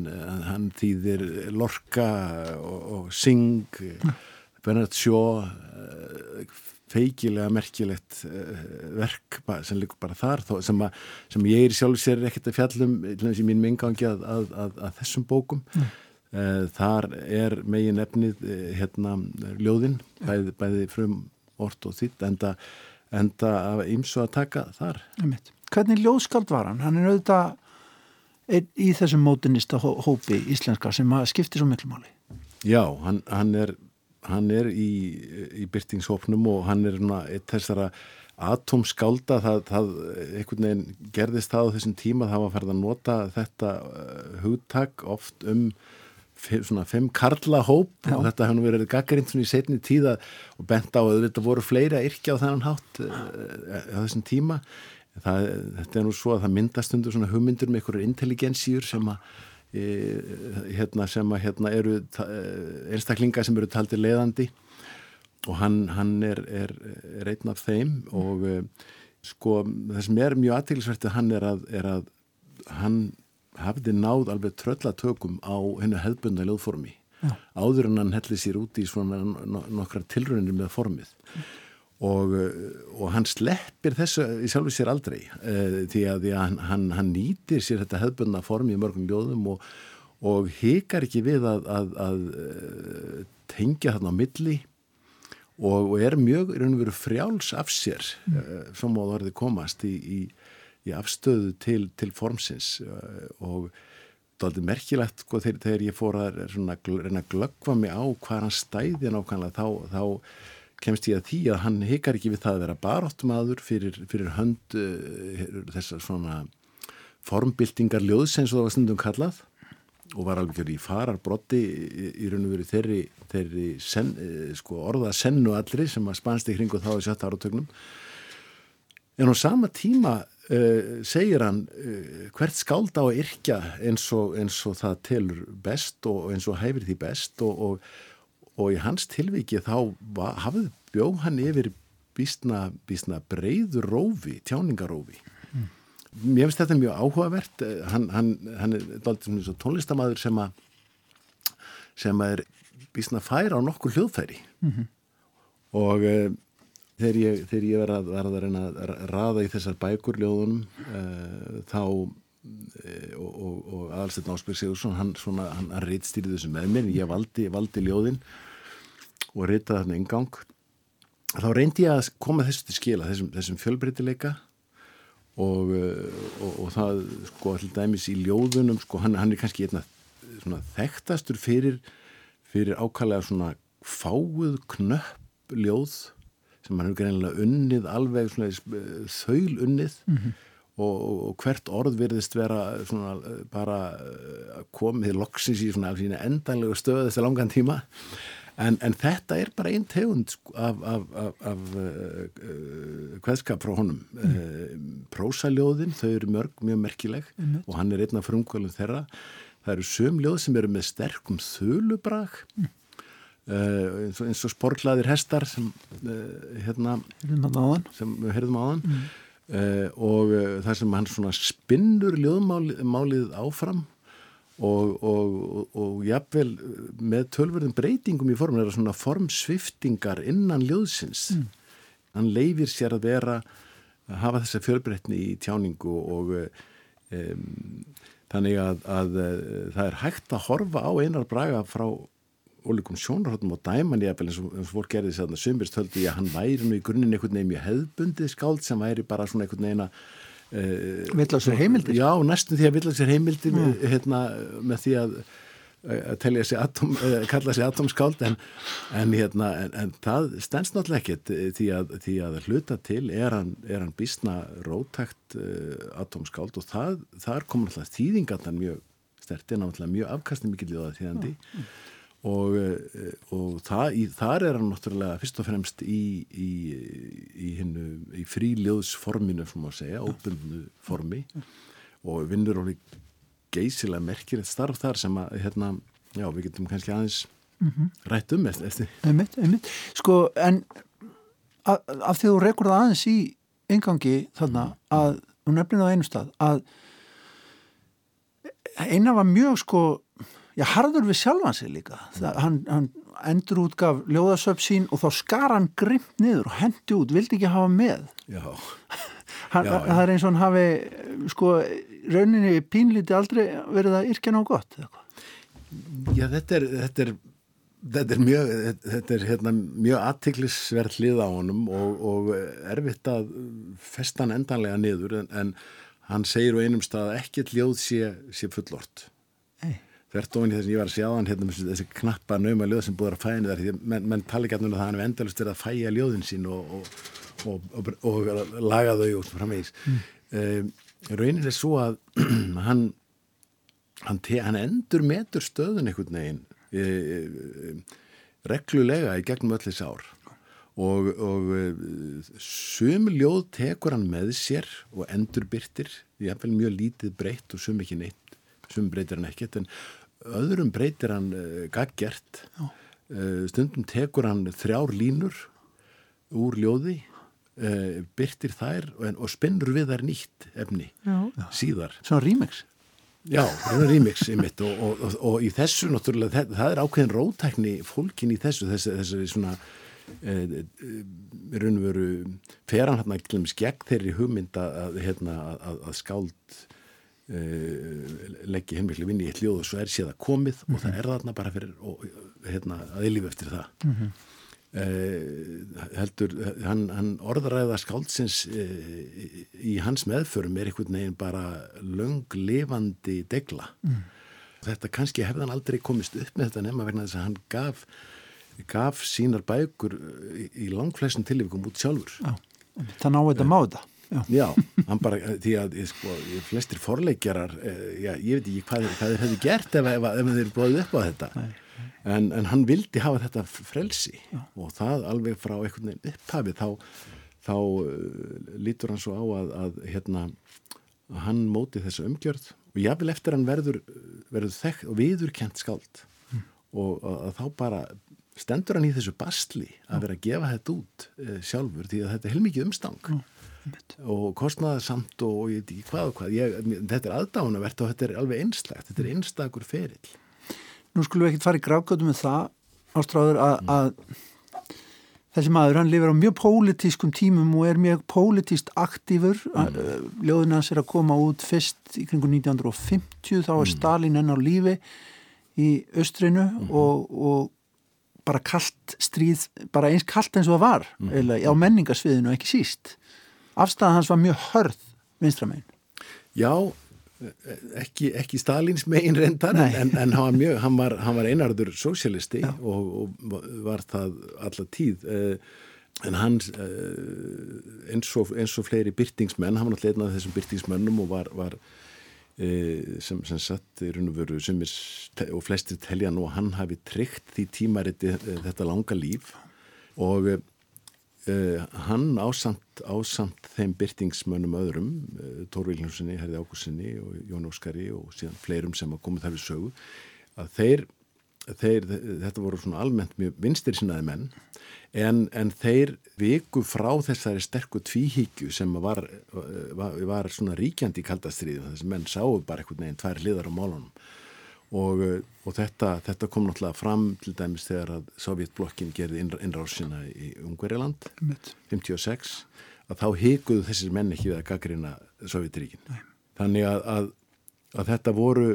hann þýðir Lorca og, og Sing Bernard Shaw feikilega merkilegt verk sem líkur bara þar sem, að, sem ég er sjálf sér ekkert að fjallum í mín mingangi að, að, að þessum bókum. Mm. þar er megin efnið hérna ljóðin bæði, bæði frum orð og þitt enda, enda af ymsu að taka þar. Hvernig ljóðskald var hann? Hann er auðvitað í þessum mótinista hópi íslenska sem skiptir svo miklu máli. Já, hann, hann er hann er í, í byrtingshópnum og hann er eitt þessara atomskálda það, það einhvern veginn gerðist það á þessum tíma það var að ferða að nota þetta uh, hugtak oft um svona fem karla hóp Já. og þetta hefur verið gaggarind svona í setni tíða og bent á að þetta voru fleiri að yrkja á þennan hátt uh, á þessum tíma það, þetta er nú svo að það myndast undir svona hugmyndur með einhverju intelligensjur sem að hérna, sem að, hérna, eru einstaklingar sem eru taldir leiðandi. Og hann, hann er, er, er einn af þeim og sko það sem er mjög aðtilsvertið hann er að, er að hann hafði náð alveg tröllatökum á hennu hefðbundna löðformi Já. áður en hann helli sér út í svona nokkrar tilröðinir með formið og, og hann sleppir þessu í sjálfu sér aldrei uh, því að, því að hann, hann, hann nýtir sér þetta hefðbundna form í mörgum ljóðum og, og hikar ekki við að, að, að uh, tengja þarna á milli og, og er mjög frjáls af sér mm. uh, sem á það orði komast í, í, í afstöðu til, til formsins og það er alveg merkilegt sko, þegar, þegar ég fór að reyna að glöggva mig á hvað hann stæði nákvæmlega þá, þá kemst ég að því að hann hikar ekki við það að vera baráttumadur fyrir, fyrir hönd uh, þessar svona formbildingar ljóðs eins og það var stundum kallað og var alveg í fararbrotti í, í raun og veru þeirri, þeirri sen, uh, sko, orða sennu allri sem að spansti kringu þá í sjötta áratögnum en á sama tíma uh, segir hann hvert skáld á að yrkja eins og, eins og það telur best og eins og hæfir því best og, og og í hans tilviki þá hafði bjóð hann yfir bísna, bísna breyður rófi, tjáningarófi. Mm. Mér finnst þetta mjög áhugavert, hann, hann, hann er tónlistamæður sem að sem að er bísna færa á nokkur hljóðfæri mm -hmm. og uh, þegar ég, þegar ég var að, að reyna að raða í þessar bækurljóðunum uh, þá uh, og, og, og aðalstætt Násberg Sigursson hann, hann, hann reytstýrði þessu með mér. Ég valdi, valdi ljóðin og reytaði þarna yngang þá reyndi ég að koma þessu til skila þessum, þessum fjölbreytileika og, eh, og, það sko allir dæmis í ljóðunum sko hann, hann er kannski einna svona þekktastur fyrir fyrir ákallega svona fáuð knöpp ljóð sem hann hefur greinilega unnið alveg svona eh, þaul unnið mm -hmm. Og, hvert orð verðist vera svona bara komið loksins í svona endanlegu stöð þessi langan tíma En, en þetta er bara einn tegund sko, af, af, af, af uh, uh, hvaðskap frá honum. Mm. Uh, prósaljóðin, þau eru mörg, mjög merkileg mm. og hann er einn af frumkvælum þeirra. Það eru sömljóð sem eru með sterkum þölubrag, mm. eins, og, eins og sporklaðir hestar sem, hérna, sem við heyrðum á þann og það sem hann svona spinnur ljóðmálið áfram og, og, og jafnvel með tölverðum breytingum í formin er það svona formsviftingar innan ljóðsins mm. hann leifir sér að vera að hafa þessa fjölbreytni í tjáningu og um, þannig að, að, að það er hægt að horfa á einar braga frá ólíkum sjónarhóttum og dæman ég eins og fólk gerði þess að sömbirst höldi að hann væri nú í grunninn einhvern veginn mjög hefðbundið skáld sem væri bara svona einhvern veginn að Uh, vill á sér heimildir? Já, næstum því að vill á sér heimildir mm. hérna, með því að, að uh, kalla sér atomskáld en, en, hérna, en, en það stendst náttúrulega ekkert því að, því að hluta til er hann, er hann bísna rótækt uh, atomskáld og það, þar komur náttúrulega þýðingarnar mjög sterti, náttúrulega mjög afkastið mikið líðað þýðandi mm og, eh, og það, í, þar er hann náttúrulega fyrst og fremst í, í, í, í fríljóðsforminu segja, óbundnu formi og vinnur og geysilega merkilegt starf þar sem að hérna, já, við getum kannski aðeins mm -hmm. rætt um eftir. Einmitt, einmitt. Sko, en af, af því þú rekur það aðeins í engangi þarna að, þú nefnir það á einu stað, að eina var mjög sko já, harður við sjálfan sig líka. Það, hann, hann endur útgaf ljóðasöp sín og þá skar hann grimt niður og hendi út, vildi ekki hafa með. Já, hann, já það er eins og hann hafi sko, rauninni pínlíti aldrei verið að yrkja ná gott Já, þetta er þetta er, þetta er mjög þetta er hérna, mjög aðtiklisverð hlið á honum og, og erfitt að festa hann endanlega niður en, en hann segir á einum stað að ekkert ljóð sé, sé fullort hvert ofin í þess að ég var að sjá hann hérna þessi knappa nauma ljóð sem búður að fæna þar að menn, menn tala ekki að það hann er endalust að fæja ljóðin sín og, og, og, og laga þau og framvegis. Mm. um, raunin er svo að hann hann, hann endur metur stöðun einhvern veginn e, e, reglulega í gegnum öll þessi ár. Og, og sumi ljóð tekur hann með sér og endur byrtir, ég hef vel mjög lítið breytt og sumi ekki neitt sumi breytir hann ekkert en öðrum breytir hann uh, gaggjert uh, stundum tekur hann þrjár línur úr ljóði uh, byrtir þær og, og spinnur við þær nýtt efni Já. síðar. Svona remix. Já, remix í mitt og, og, og í þessu náttúrulega það, það er ákveðin rótækni fólkin í þessu þessi, þessi svona raun og veru fer hann hérna gegn þeirri hugmynda að, hérna, að, að skáld leggja heimlikli vinni í eitt ljóð og svo er séð að komið mm -hmm. og það mhm. er þarna bara fyrir og, hérna, að eilífi eftir það mm -hmm. uh, heldur hann, hann orðaræða skáldsins uh, í, hans meðförum er einhvern veginn bara lönglefandi degla mm. þetta kannski hefðan aldrei komist upp með þetta nefna vegna þess að hann gaf gaf sínar bækur í, langflessun tilvíkum út sjálfur Já, það náðu þetta máta Já, já hann bara, því að sko, flestir forleikjarar, eh, já, ég veit ekki hvað, hvað þeir hefði gert ef, ef, ef þeir bóðið upp á þetta. En, en hann vildi hafa þetta frelsi já. og það alveg frá einhvern veginn upphafi þá, þá lítur hann svo á að, að hérna, hann móti þessu umgjörð og jáfnvel eftir hann verður, verður þekk og viðurkent skáld mm. og að, að þá bara stendur hann í þessu bastli að vera að gefa þetta út uh, sjálfur því að þetta er heilmikið umstang. Mm og kostnaðarsamt og ég veit ekki hvað og hvað ég, þetta er aðdáðunavert og þetta er alveg einslagt þetta er einstakur ferill Nú skulum við ekkert fara í gráðgötu með það ástráður að, mm. þessi maður hann lifir á mjög pólitískum tímum og er mjög pólitíst aktífur mm. ljóðin hans er að koma út fyrst í kringu 1950 þá er mm. Stalin enn á lífi í östrinu -hmm. og, og bara kallt stríð, bara eins kallt eins og það var mm. eða á menningarsviðinu ekki síst afstæðan hans var mjög hörð vinstramegin. Já, ekki, ekki Stalins megin reyndar en, en hann var, mjög, hann var, hann var einarður sósialisti og, og var það alla tíð. Eh, en hann eh, eins og, eins og fleiri byrtingsmenn, hann var náttúrulega einn af þessum byrtingsmennum og var, var e, sem, sem satt í raun og veru sem er, og flestir telja nú að hann hafi tryggt því tímariti þetta langa líf. Og e, hann ásamt, ásamt þeim byrtingsmönnum öðrum Tór Viljónssoni, Herði Ákurssoni og Jón Óskari og síðan fleirum sem að komið þar við sögu að þeir, þeir þetta voru svona almennt mjög vinstir sinnaði menn en, en þeir viku frá þessari sterku tvíhyggju sem var, var, var svona ríkjandi í kaldastriðin þess að menn sáu bara einhvern veginn tvær hliðar á málunum og, og þetta, þetta kom náttúrulega fram til dæmis þegar að Sovjetblokkin gerði innrásina í Ungveriland 56 að þá hikuðu þessir menn ekki við að gaggrina Sovjetríkin þannig að, að, að þetta voru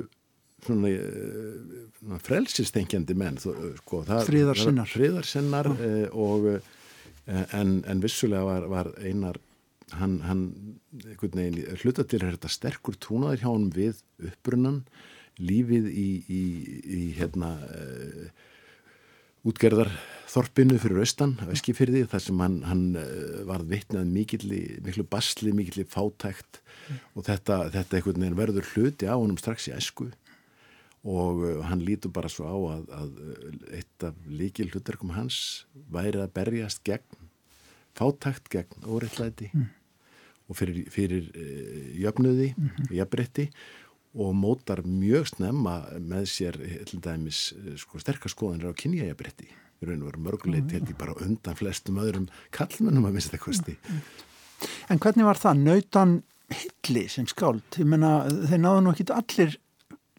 svona uh, frelsistengjandi menn sko, fríðarsinnar fríðarsinnar uh, eh, og uh, en, en vissulega var, var einar hann, hann hluta til þetta sterkur túnaður hjá hann við uppbrunnan lífið í, í, í hérna útgerðarþorpinu fyrir austan á Eskifyrði þar sem hann, hann var vittnað miklu basli, miklu fátækt mm. og þetta, þetta verður hluti á honum strax í esku og uh, hann lítur bara svo á að, að uh, eitt af líkil hlutverkum hans væri að berjast gegn fátakt gegn óreittlæti mm. og fyrir, fyrir uh, jöfnuði, mm -hmm. jöfnbretti og mótar mjög snemma með sér til dæmis sko, sterkaskoðanir á kynjajöfnbretti í raun og veru mörgulegt held ég bara undan flestum öðrum kallmennum að mista kosti mm. En hvernig var það? Nautan hilli sem skáld? Ég menna, þeir náðu nú ekki allir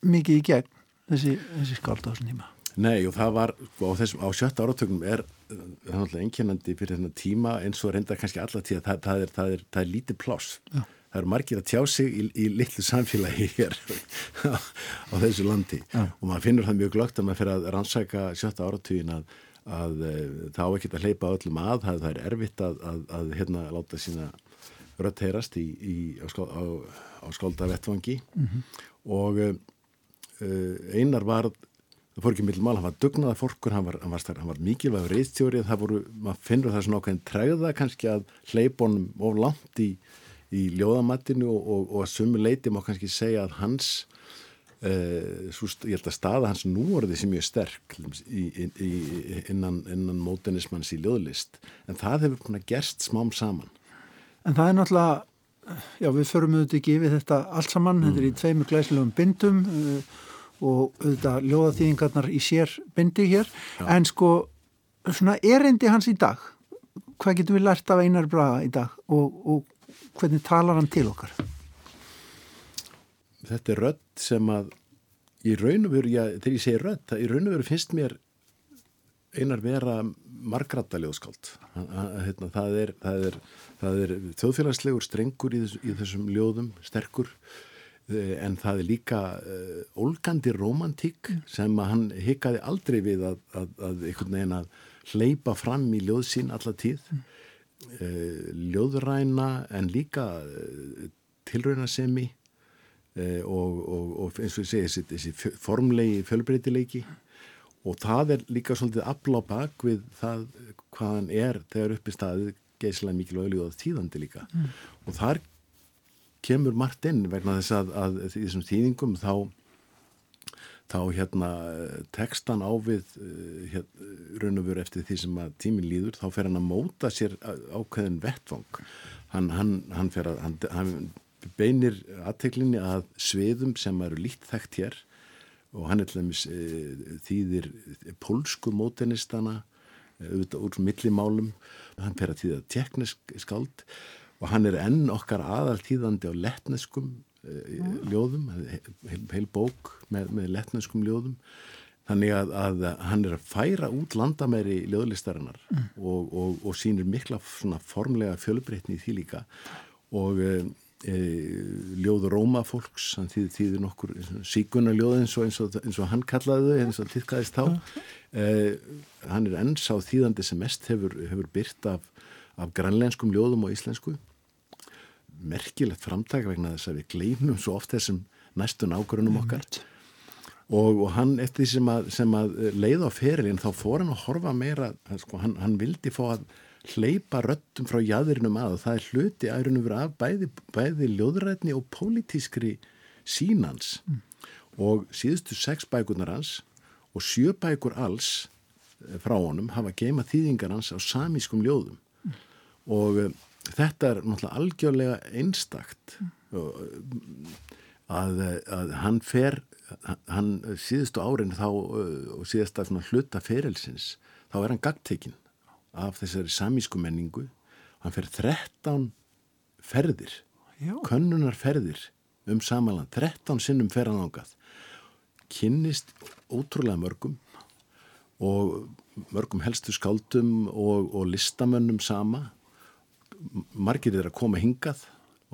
mikið í gegn þessi, þessi skáld á þessum tíma Nei og það var á, þessum, á sjötta áratögnum er það er einkennandi fyrir þennan tíma eins og reynda kannski alla tíða það, það, það, það er lítið pláss Já. Það eru margir að tjá sig í, í litlu samfélagi hér á, á þessu landi Já. og maður finnur það mjög glögt að maður fyrir að rannsæka sjötta áratögin að, að e, þá ekki að hleypa öllum að það er erfitt að, að hérna láta sína rött heyrast í, í, á, á skálda vettvangi mm -hmm. og Eh, einar var, það fór ekki millum mál, hann var dugnaða fólkur, hann var, hann var, var mikilvægur reyðstjóri, það voru, maður finnur það svona ákveðin tregða kannski að hleypunum of langt í, í ljóðamattinu og, og, og að sumu leiti má kannski segja að hans Uh, svo, ég held að staða hans núorði sem mjög sterk í, í, í, innan, innan mótenismanns í ljóðlist. En það hefur að gerst smám saman. En það er náttúrulega já við förum auðvitað ekki við þetta allt saman, mm. þetta er í tveimur glæslegum bindum uh, og auðvitað ljóðaþýðingarnar í sér bindi hér, já. en sko svona erendi hans í dag hvað getur við lært af Einar Braga í dag? Og, og hvernig talar hann til okkar? Þetta er rödd sem að í raun og veru, þegar ég segi rödd, það í raun og veru finnst mér Einar vera margrata ljóðskáld. Hérna, það er, er, er þjóðfélagslegur strengur í, þess, í þessum ljóðum, sterkur eh, en það er líka uh, ólgandi romantík sem að hann hikaði aldrei við að, að, að einhvern veginn að hleypa fram í ljóð sín alla tíð. Uh, ljóðræna en líka uh, tilraunasemi og, og, og eins og ég segi þessi, þessi formlegi fjölbreytileiki og það er líka svolítið aflá bak við það hvaðan er þegar uppi staðið geyslega mikilvæg líðað tíðandi líka mm. og þar kemur margt inn vegna þess að, að þessum tíðingum þá þá hérna tekstan á við hérna, raun og veru eftir því sem að tímin líður þá fer hann að móta sér ákveðin vettvang. Hann, hann, hann, að, hann beinir aðteglinni að sviðum sem eru líkt þekkt hér og hann er til dæmis e, þýðir pólsku mótenistana e, auðvitað úr millimálum. Hann fer að þýða teknisk skald og hann er enn okkar aðal þýðandi á letneskum e, ljóðum heil, heil bók með, með letneskum ljóðum. Þannig að, að hann er að færa út landamæri ljóðlistarinnar mm. og, og, og sínir mikla formlega fjölbreytni í því líka. Og e, ljóð Róma fólks hann þýðir, þýðir nokkur síkuna ljóð eins eins eins og hann kallaði þau eins og týrkaðist þá. E, hann er enns á þýðandi sem mest hefur, hefur byrt af, af grannlenskum ljóðum og íslensku merkilegt framtaka vegna þess að við gleymum svo oft þessum næstu nákvörunum okkar og, og hann eftir því sem að, sem að leið á ferilinn þá fór hann að horfa meira sko, hann, hann vildi fá að hleypa röttum frá jæðurinnum að og það er hluti ærunum verið af bæði, bæði ljóðrætni og pólitískri sínans mm. og síðustu sex bækunar hans og sjö bækur alls eh, frá honum hafa geima þýðingar hans á samískum ljóðum mm. og uh, þetta er náttúrulega algjörlega einstakt. Mm. að, að hann fer hann síðustu árin þá og síðasta hluta ferilsins þá er hann gagtekinn af þessari samísku menningu. Hann fer 13 ferðir Já. könnunar ferðir um samanland 13 sinnum ferðanangað kynnist ótrúlega mörgum og mörgum helstu skáldum og, og listamönnum sama margir er að koma hingað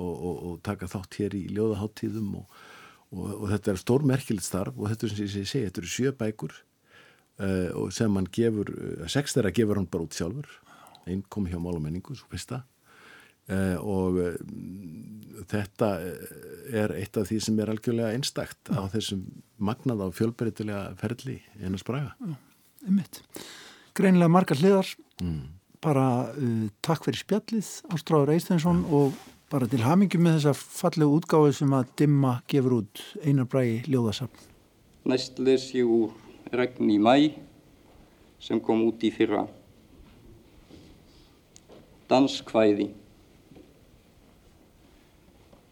og, og, og taka þátt hér í ljóðaháttíðum og þetta er stórmerkilegt starf og þetta er sem ég segi, þetta eru sjö bækur uh, og sem hann gefur, uh, sex þeirra gefur hann bara út sjálfur einn kom hjá Málumenningu, svo fyrsta uh, og þetta er eitt af því sem er algjörlega einstakt á þessum magnað á fjölbreytilega ferli einast braga. Einmitt. Greinilega margar hliðar mm. Bara takk fyrir spjallið Ástráður Eistensson og bara til hamingi með þessa fallegu útgáðu sem að Dimma gefur út einar brægi ljóðasafn. Næst les ég úr Regn í mæ sem kom út í fyrra. Danskvæði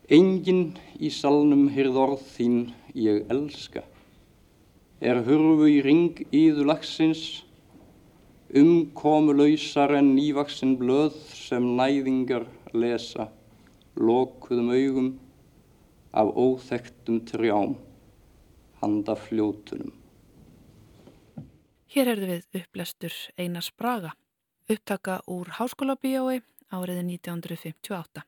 Engin í salnum hyrð orð þín ég elska. Er hurfu í ring íðu lagsins, umkomu lausar en nývaksinn blöð sem næðingar lesa, lokuðum augum af óþektum trjám, handa fljótunum. Hér erðu við upplestur Einars Braga, upptaka úr Háskóla Bíói árið 1958.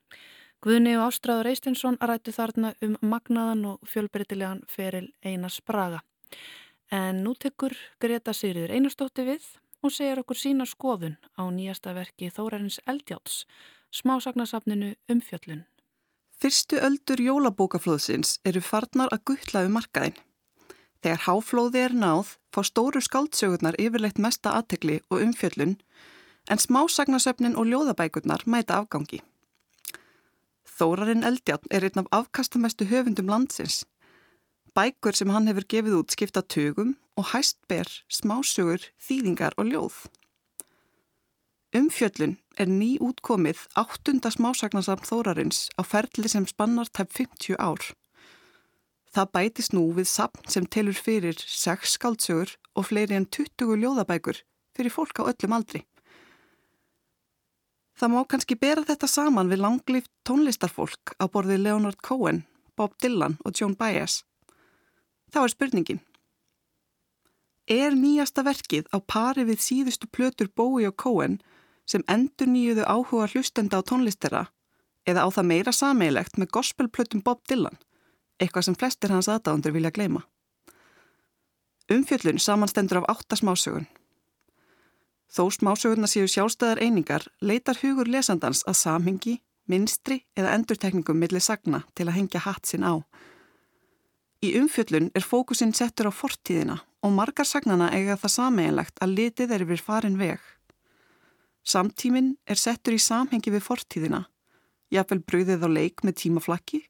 Guðni og Ástráður Eistinsson rættu þarna um magnaðan og fjölbreytilegan feril Einars Braga. En nú tekur Greta Sigriður Einarstótti við og segir okkur sína skoðun á nýjasta verki Þórarins Eldjáts, smásagnasafninu Umfjöllun. Fyrstu öldur jólabókaflóðsins eru farnar að guttla um markaðin. Þegar háflóði er náð fá stóru skáldsögurnar yfirleitt mesta aðtegli og umfjöllun en smásagnasöfnin og ljóðabækurnar mæta afgangi. Þórarinn Eldjátt er einn af afkastamestu höfundum landsins. Bækur sem hann hefur gefið út skipta tögum og hæst ber smásögur, þýðingar og ljóð. Umfjöllun er ný útkomið áttunda smásagnasafn Þórarins á ferli sem spannar tæp 50 ár. Það bætist nú við sapn sem telur fyrir sex skáldsögur og fleiri en 20 ljóðabækur fyrir fólk á öllum aldri. Það má kannski bera þetta saman við langlift tónlistarfólk á borði Leonard Cohen, Bob Dylan og Joan Baez. Það var spurningin. Er nýjasta verkið á pari við síðustu plötur Bowie og Cohen sem endur nýjuðu áhuga hlustenda á tónlistera eða á það meira sameilegt með gospelplötum Bob Dylan? eitthvað sem flestir hans aðdándur vilja gleima. Umfjöllun samanstendur af átta smásögun. Þó smásögurna séu sjálfstæðar einingar leitar hugur lesandans að samhengi, minstri eða endurtekningum millir sagna til að hengja hatt sinn á. Í umfjöllun er fókusin settur á fortíðina og margar sagnana eiga það sameinlegt að litið er yfir farin veg. Samtíminn er settur í samhengi við fortíðina, jafnvel bröðið á leik með tímaflakki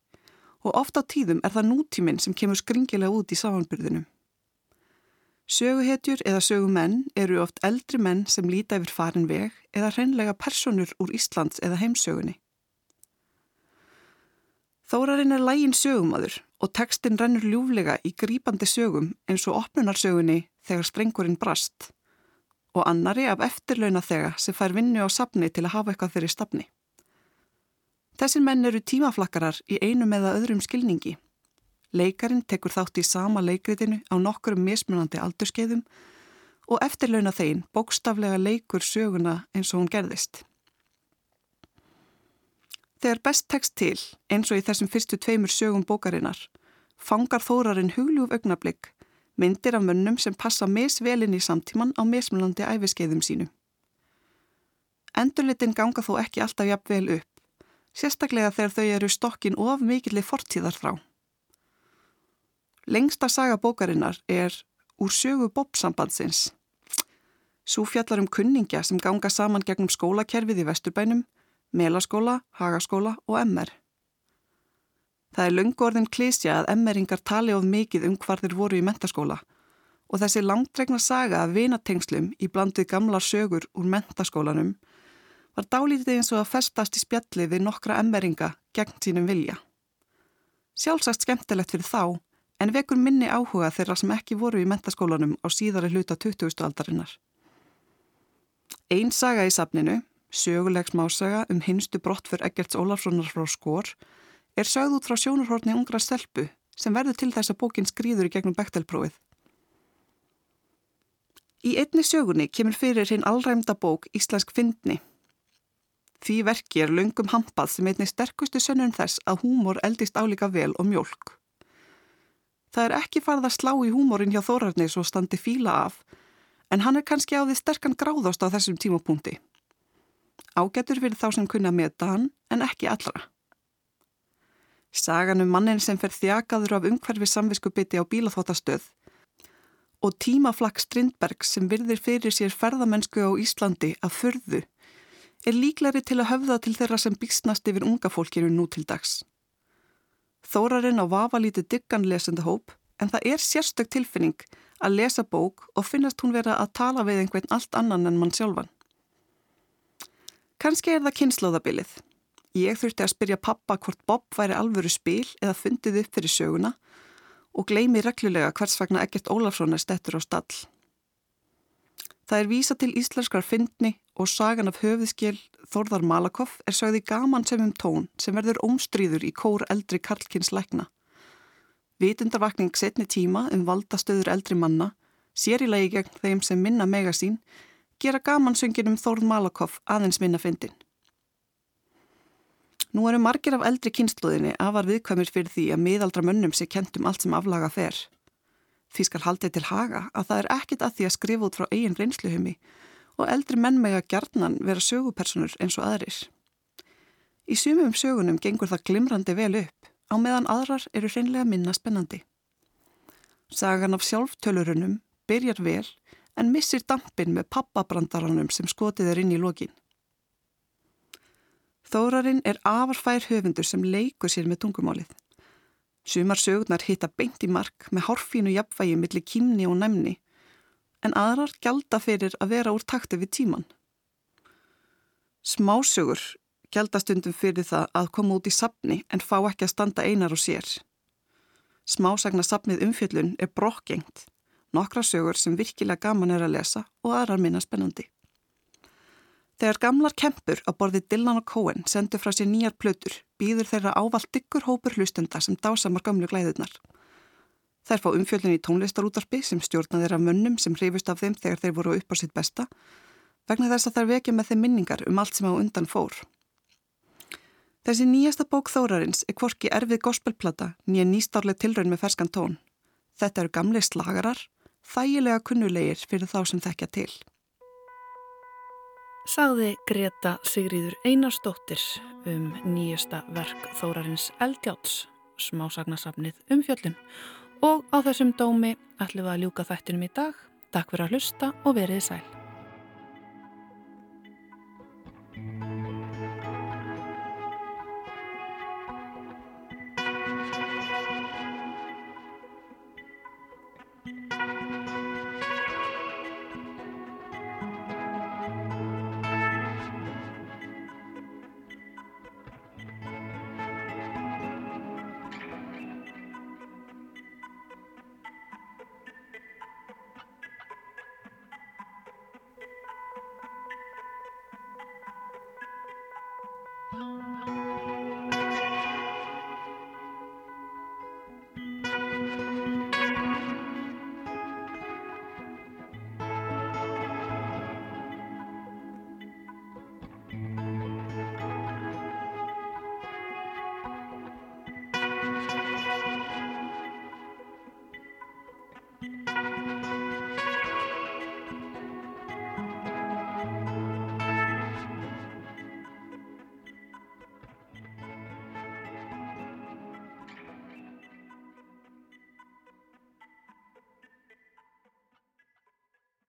og oft á tíðum er það nútíminn sem kemur skringilega út í samanbyrðinum. Söguhetjur eða sögumenn eru oft eldri menn sem líta yfir farin veg eða hreinlega personur úr Íslands eða heimsögunni. Þórarinn er lægin sögumadur og tekstinn rennur ljúflega í grípandi sögum eins og opnunarsögunni þegar sprengurinn brast og annari af eftirlauna þega sem fær vinnu á sapni til að hafa eitthvað fyrir stafni. Þessir menn eru tímaflakkarar í einum eða öðrum skilningi. Leikarin tekur þátt í sama leikritinu á nokkurum mismunandi aldurskeiðum og eftirlauna þein bókstaflega leikur söguna eins og hún gerðist. Þegar best tekst til, eins og í þessum fyrstu tveimur sögum bókarinnar, fangar þórarinn hugljúf augnablík, myndir af mönnum sem passa misvelin í samtíman á mismunandi æfiskeiðum sínu. Endurlitin ganga þó ekki alltaf jafn vel upp sérstaklega þegar þau eru stokkin of mikillir fortíðar frá. Lengsta saga bókarinnar er úr sögu Bob-sambandsins. Sú fjallar um kunningja sem ganga saman gegnum skólakerfið í Vesturbænum, Melaskóla, Hagaskóla og MR. Það er löngu orðin klísja að emmeringar tali of mikið um hvar þeir voru í mentaskóla og þessi langdregna saga af vinatengslum í blandið gamlar sögur úr mentaskólanum var dálítið eins og að festast í spjalli við nokkra emmeringa gegn sínum vilja. Sjálfsagt skemmtilegt fyrir þá en vekur minni áhuga þeirra sem ekki voru í mentaskólanum á síðari hluta 20. aldarinnar. Einn saga í safninu, söguleg smásaga um hinstu brottfur Eggerts Ólafssonar frá skor, er sögð út frá sjónurhortni ungra stelpu sem verður til þess að bókin skrýður í gegnum bektelprófið. Í einni sögunni kemur fyrir hinn allræmda bók Íslensk fyndni. Því verki er löngum hampað sem einni sterkustu sönnun þess að húmor eldist álíka vel og mjölk. Það er ekki farð að slá í húmorin hjá Þórarni svo standi fíla af, en hann er kannski á því sterkan gráðast á þessum tímapunkti. Ágætur fyrir þá sem kunna meta hann, en ekki allra. Sagan um mannin sem fer þjakaður af umhverfi samviskubiti á bílaþóttastöð og tímaflakk Strindberg sem virðir fyrir sér ferðamennsku á Íslandi að förðu er líklari til að höfða til þeirra sem bísnast yfir unga fólkinu nú til dags. Þórarinn á vafa lítið diggan lesendahóp en það er sérstök tilfinning að lesa bók og finnast hún vera að tala við einhvern allt annan en mann sjálfan. Kanski er það kynnslóðabilið. Ég þurfti að spyrja pappa hvort Bob væri alvöru spil eða fundið upp fyrir söguna og gleimi reglulega hvers vegna Egert Ólafsson er stettur á stall. Það er vísa til íslenskar fyndni og sagan af höfðskil Þorðar Malakoff er sögði gaman sem um tón sem verður ómstríður í kór eldri Karlkins lækna. Vitundarvakning setni tíma um valdastöður eldri manna, sér í lagi gegn þeim sem minna megasín, gera gamansöngin um Þorð Malakoff aðeins minna fyndin. Nú eru margir af eldri kynsluðinni afar viðkvæmur fyrir því að miðaldra mönnum sé kentum allt sem aflaga fer. Því skal haldið til haga að það er ekkit að því að skrifa út frá eigin reynsluhumi og eldri menn mega gjarnan vera sögupersonur eins og aðrir. Í sumum sögunum gengur það glimrandi vel upp, á meðan aðrar eru hreinlega minna spennandi. Sagan af sjálftölurunum byrjar vel en missir dampin með pappabrandaranum sem skotið er inn í lokin. Þórarinn er afarfær höfundur sem leikur sér með tungumálið. Sumar sögurnar hitta beint í mark með horfínu jafnvægi millir kýmni og næmni, en aðrar gælda fyrir að vera úr takti við tíman. Smásögur gælda stundum fyrir það að koma út í sapni en fá ekki að standa einar og sér. Smásagna sapnið umfjöllun er brokkgengt, nokkra sögur sem virkilega gaman er að lesa og aðrar minna spennandi. Þegar gamlar kempur á borði Dylan og Cohen sendu frá sér nýjar plötur býður þeirra ávalt ykkur hópur hlustenda sem dásamar gamlu glæðunar. Þær fá umfjöldin í tónlistarútarpi sem stjórna þeirra mönnum sem hrifust af þeim þegar þeir voru upp á sitt besta vegna þess að þær vekja með þeim minningar um allt sem á undan fór. Þessi nýjasta bók Þórarins er kvorki erfið gospelplata nýja nýstárleg tilraun með ferskan tón. Þetta eru gamli slagarar, þægilega kunnulegir fyrir þá sem þekkja til sagði Greta Sigríður Einarstóttir um nýjasta verk Þórarins Eldjáts, smásagnasafnið um fjöllin. Og á þessum dómi ætlum við að ljúka þættinum í dag. Takk fyrir að hlusta og verið sæl.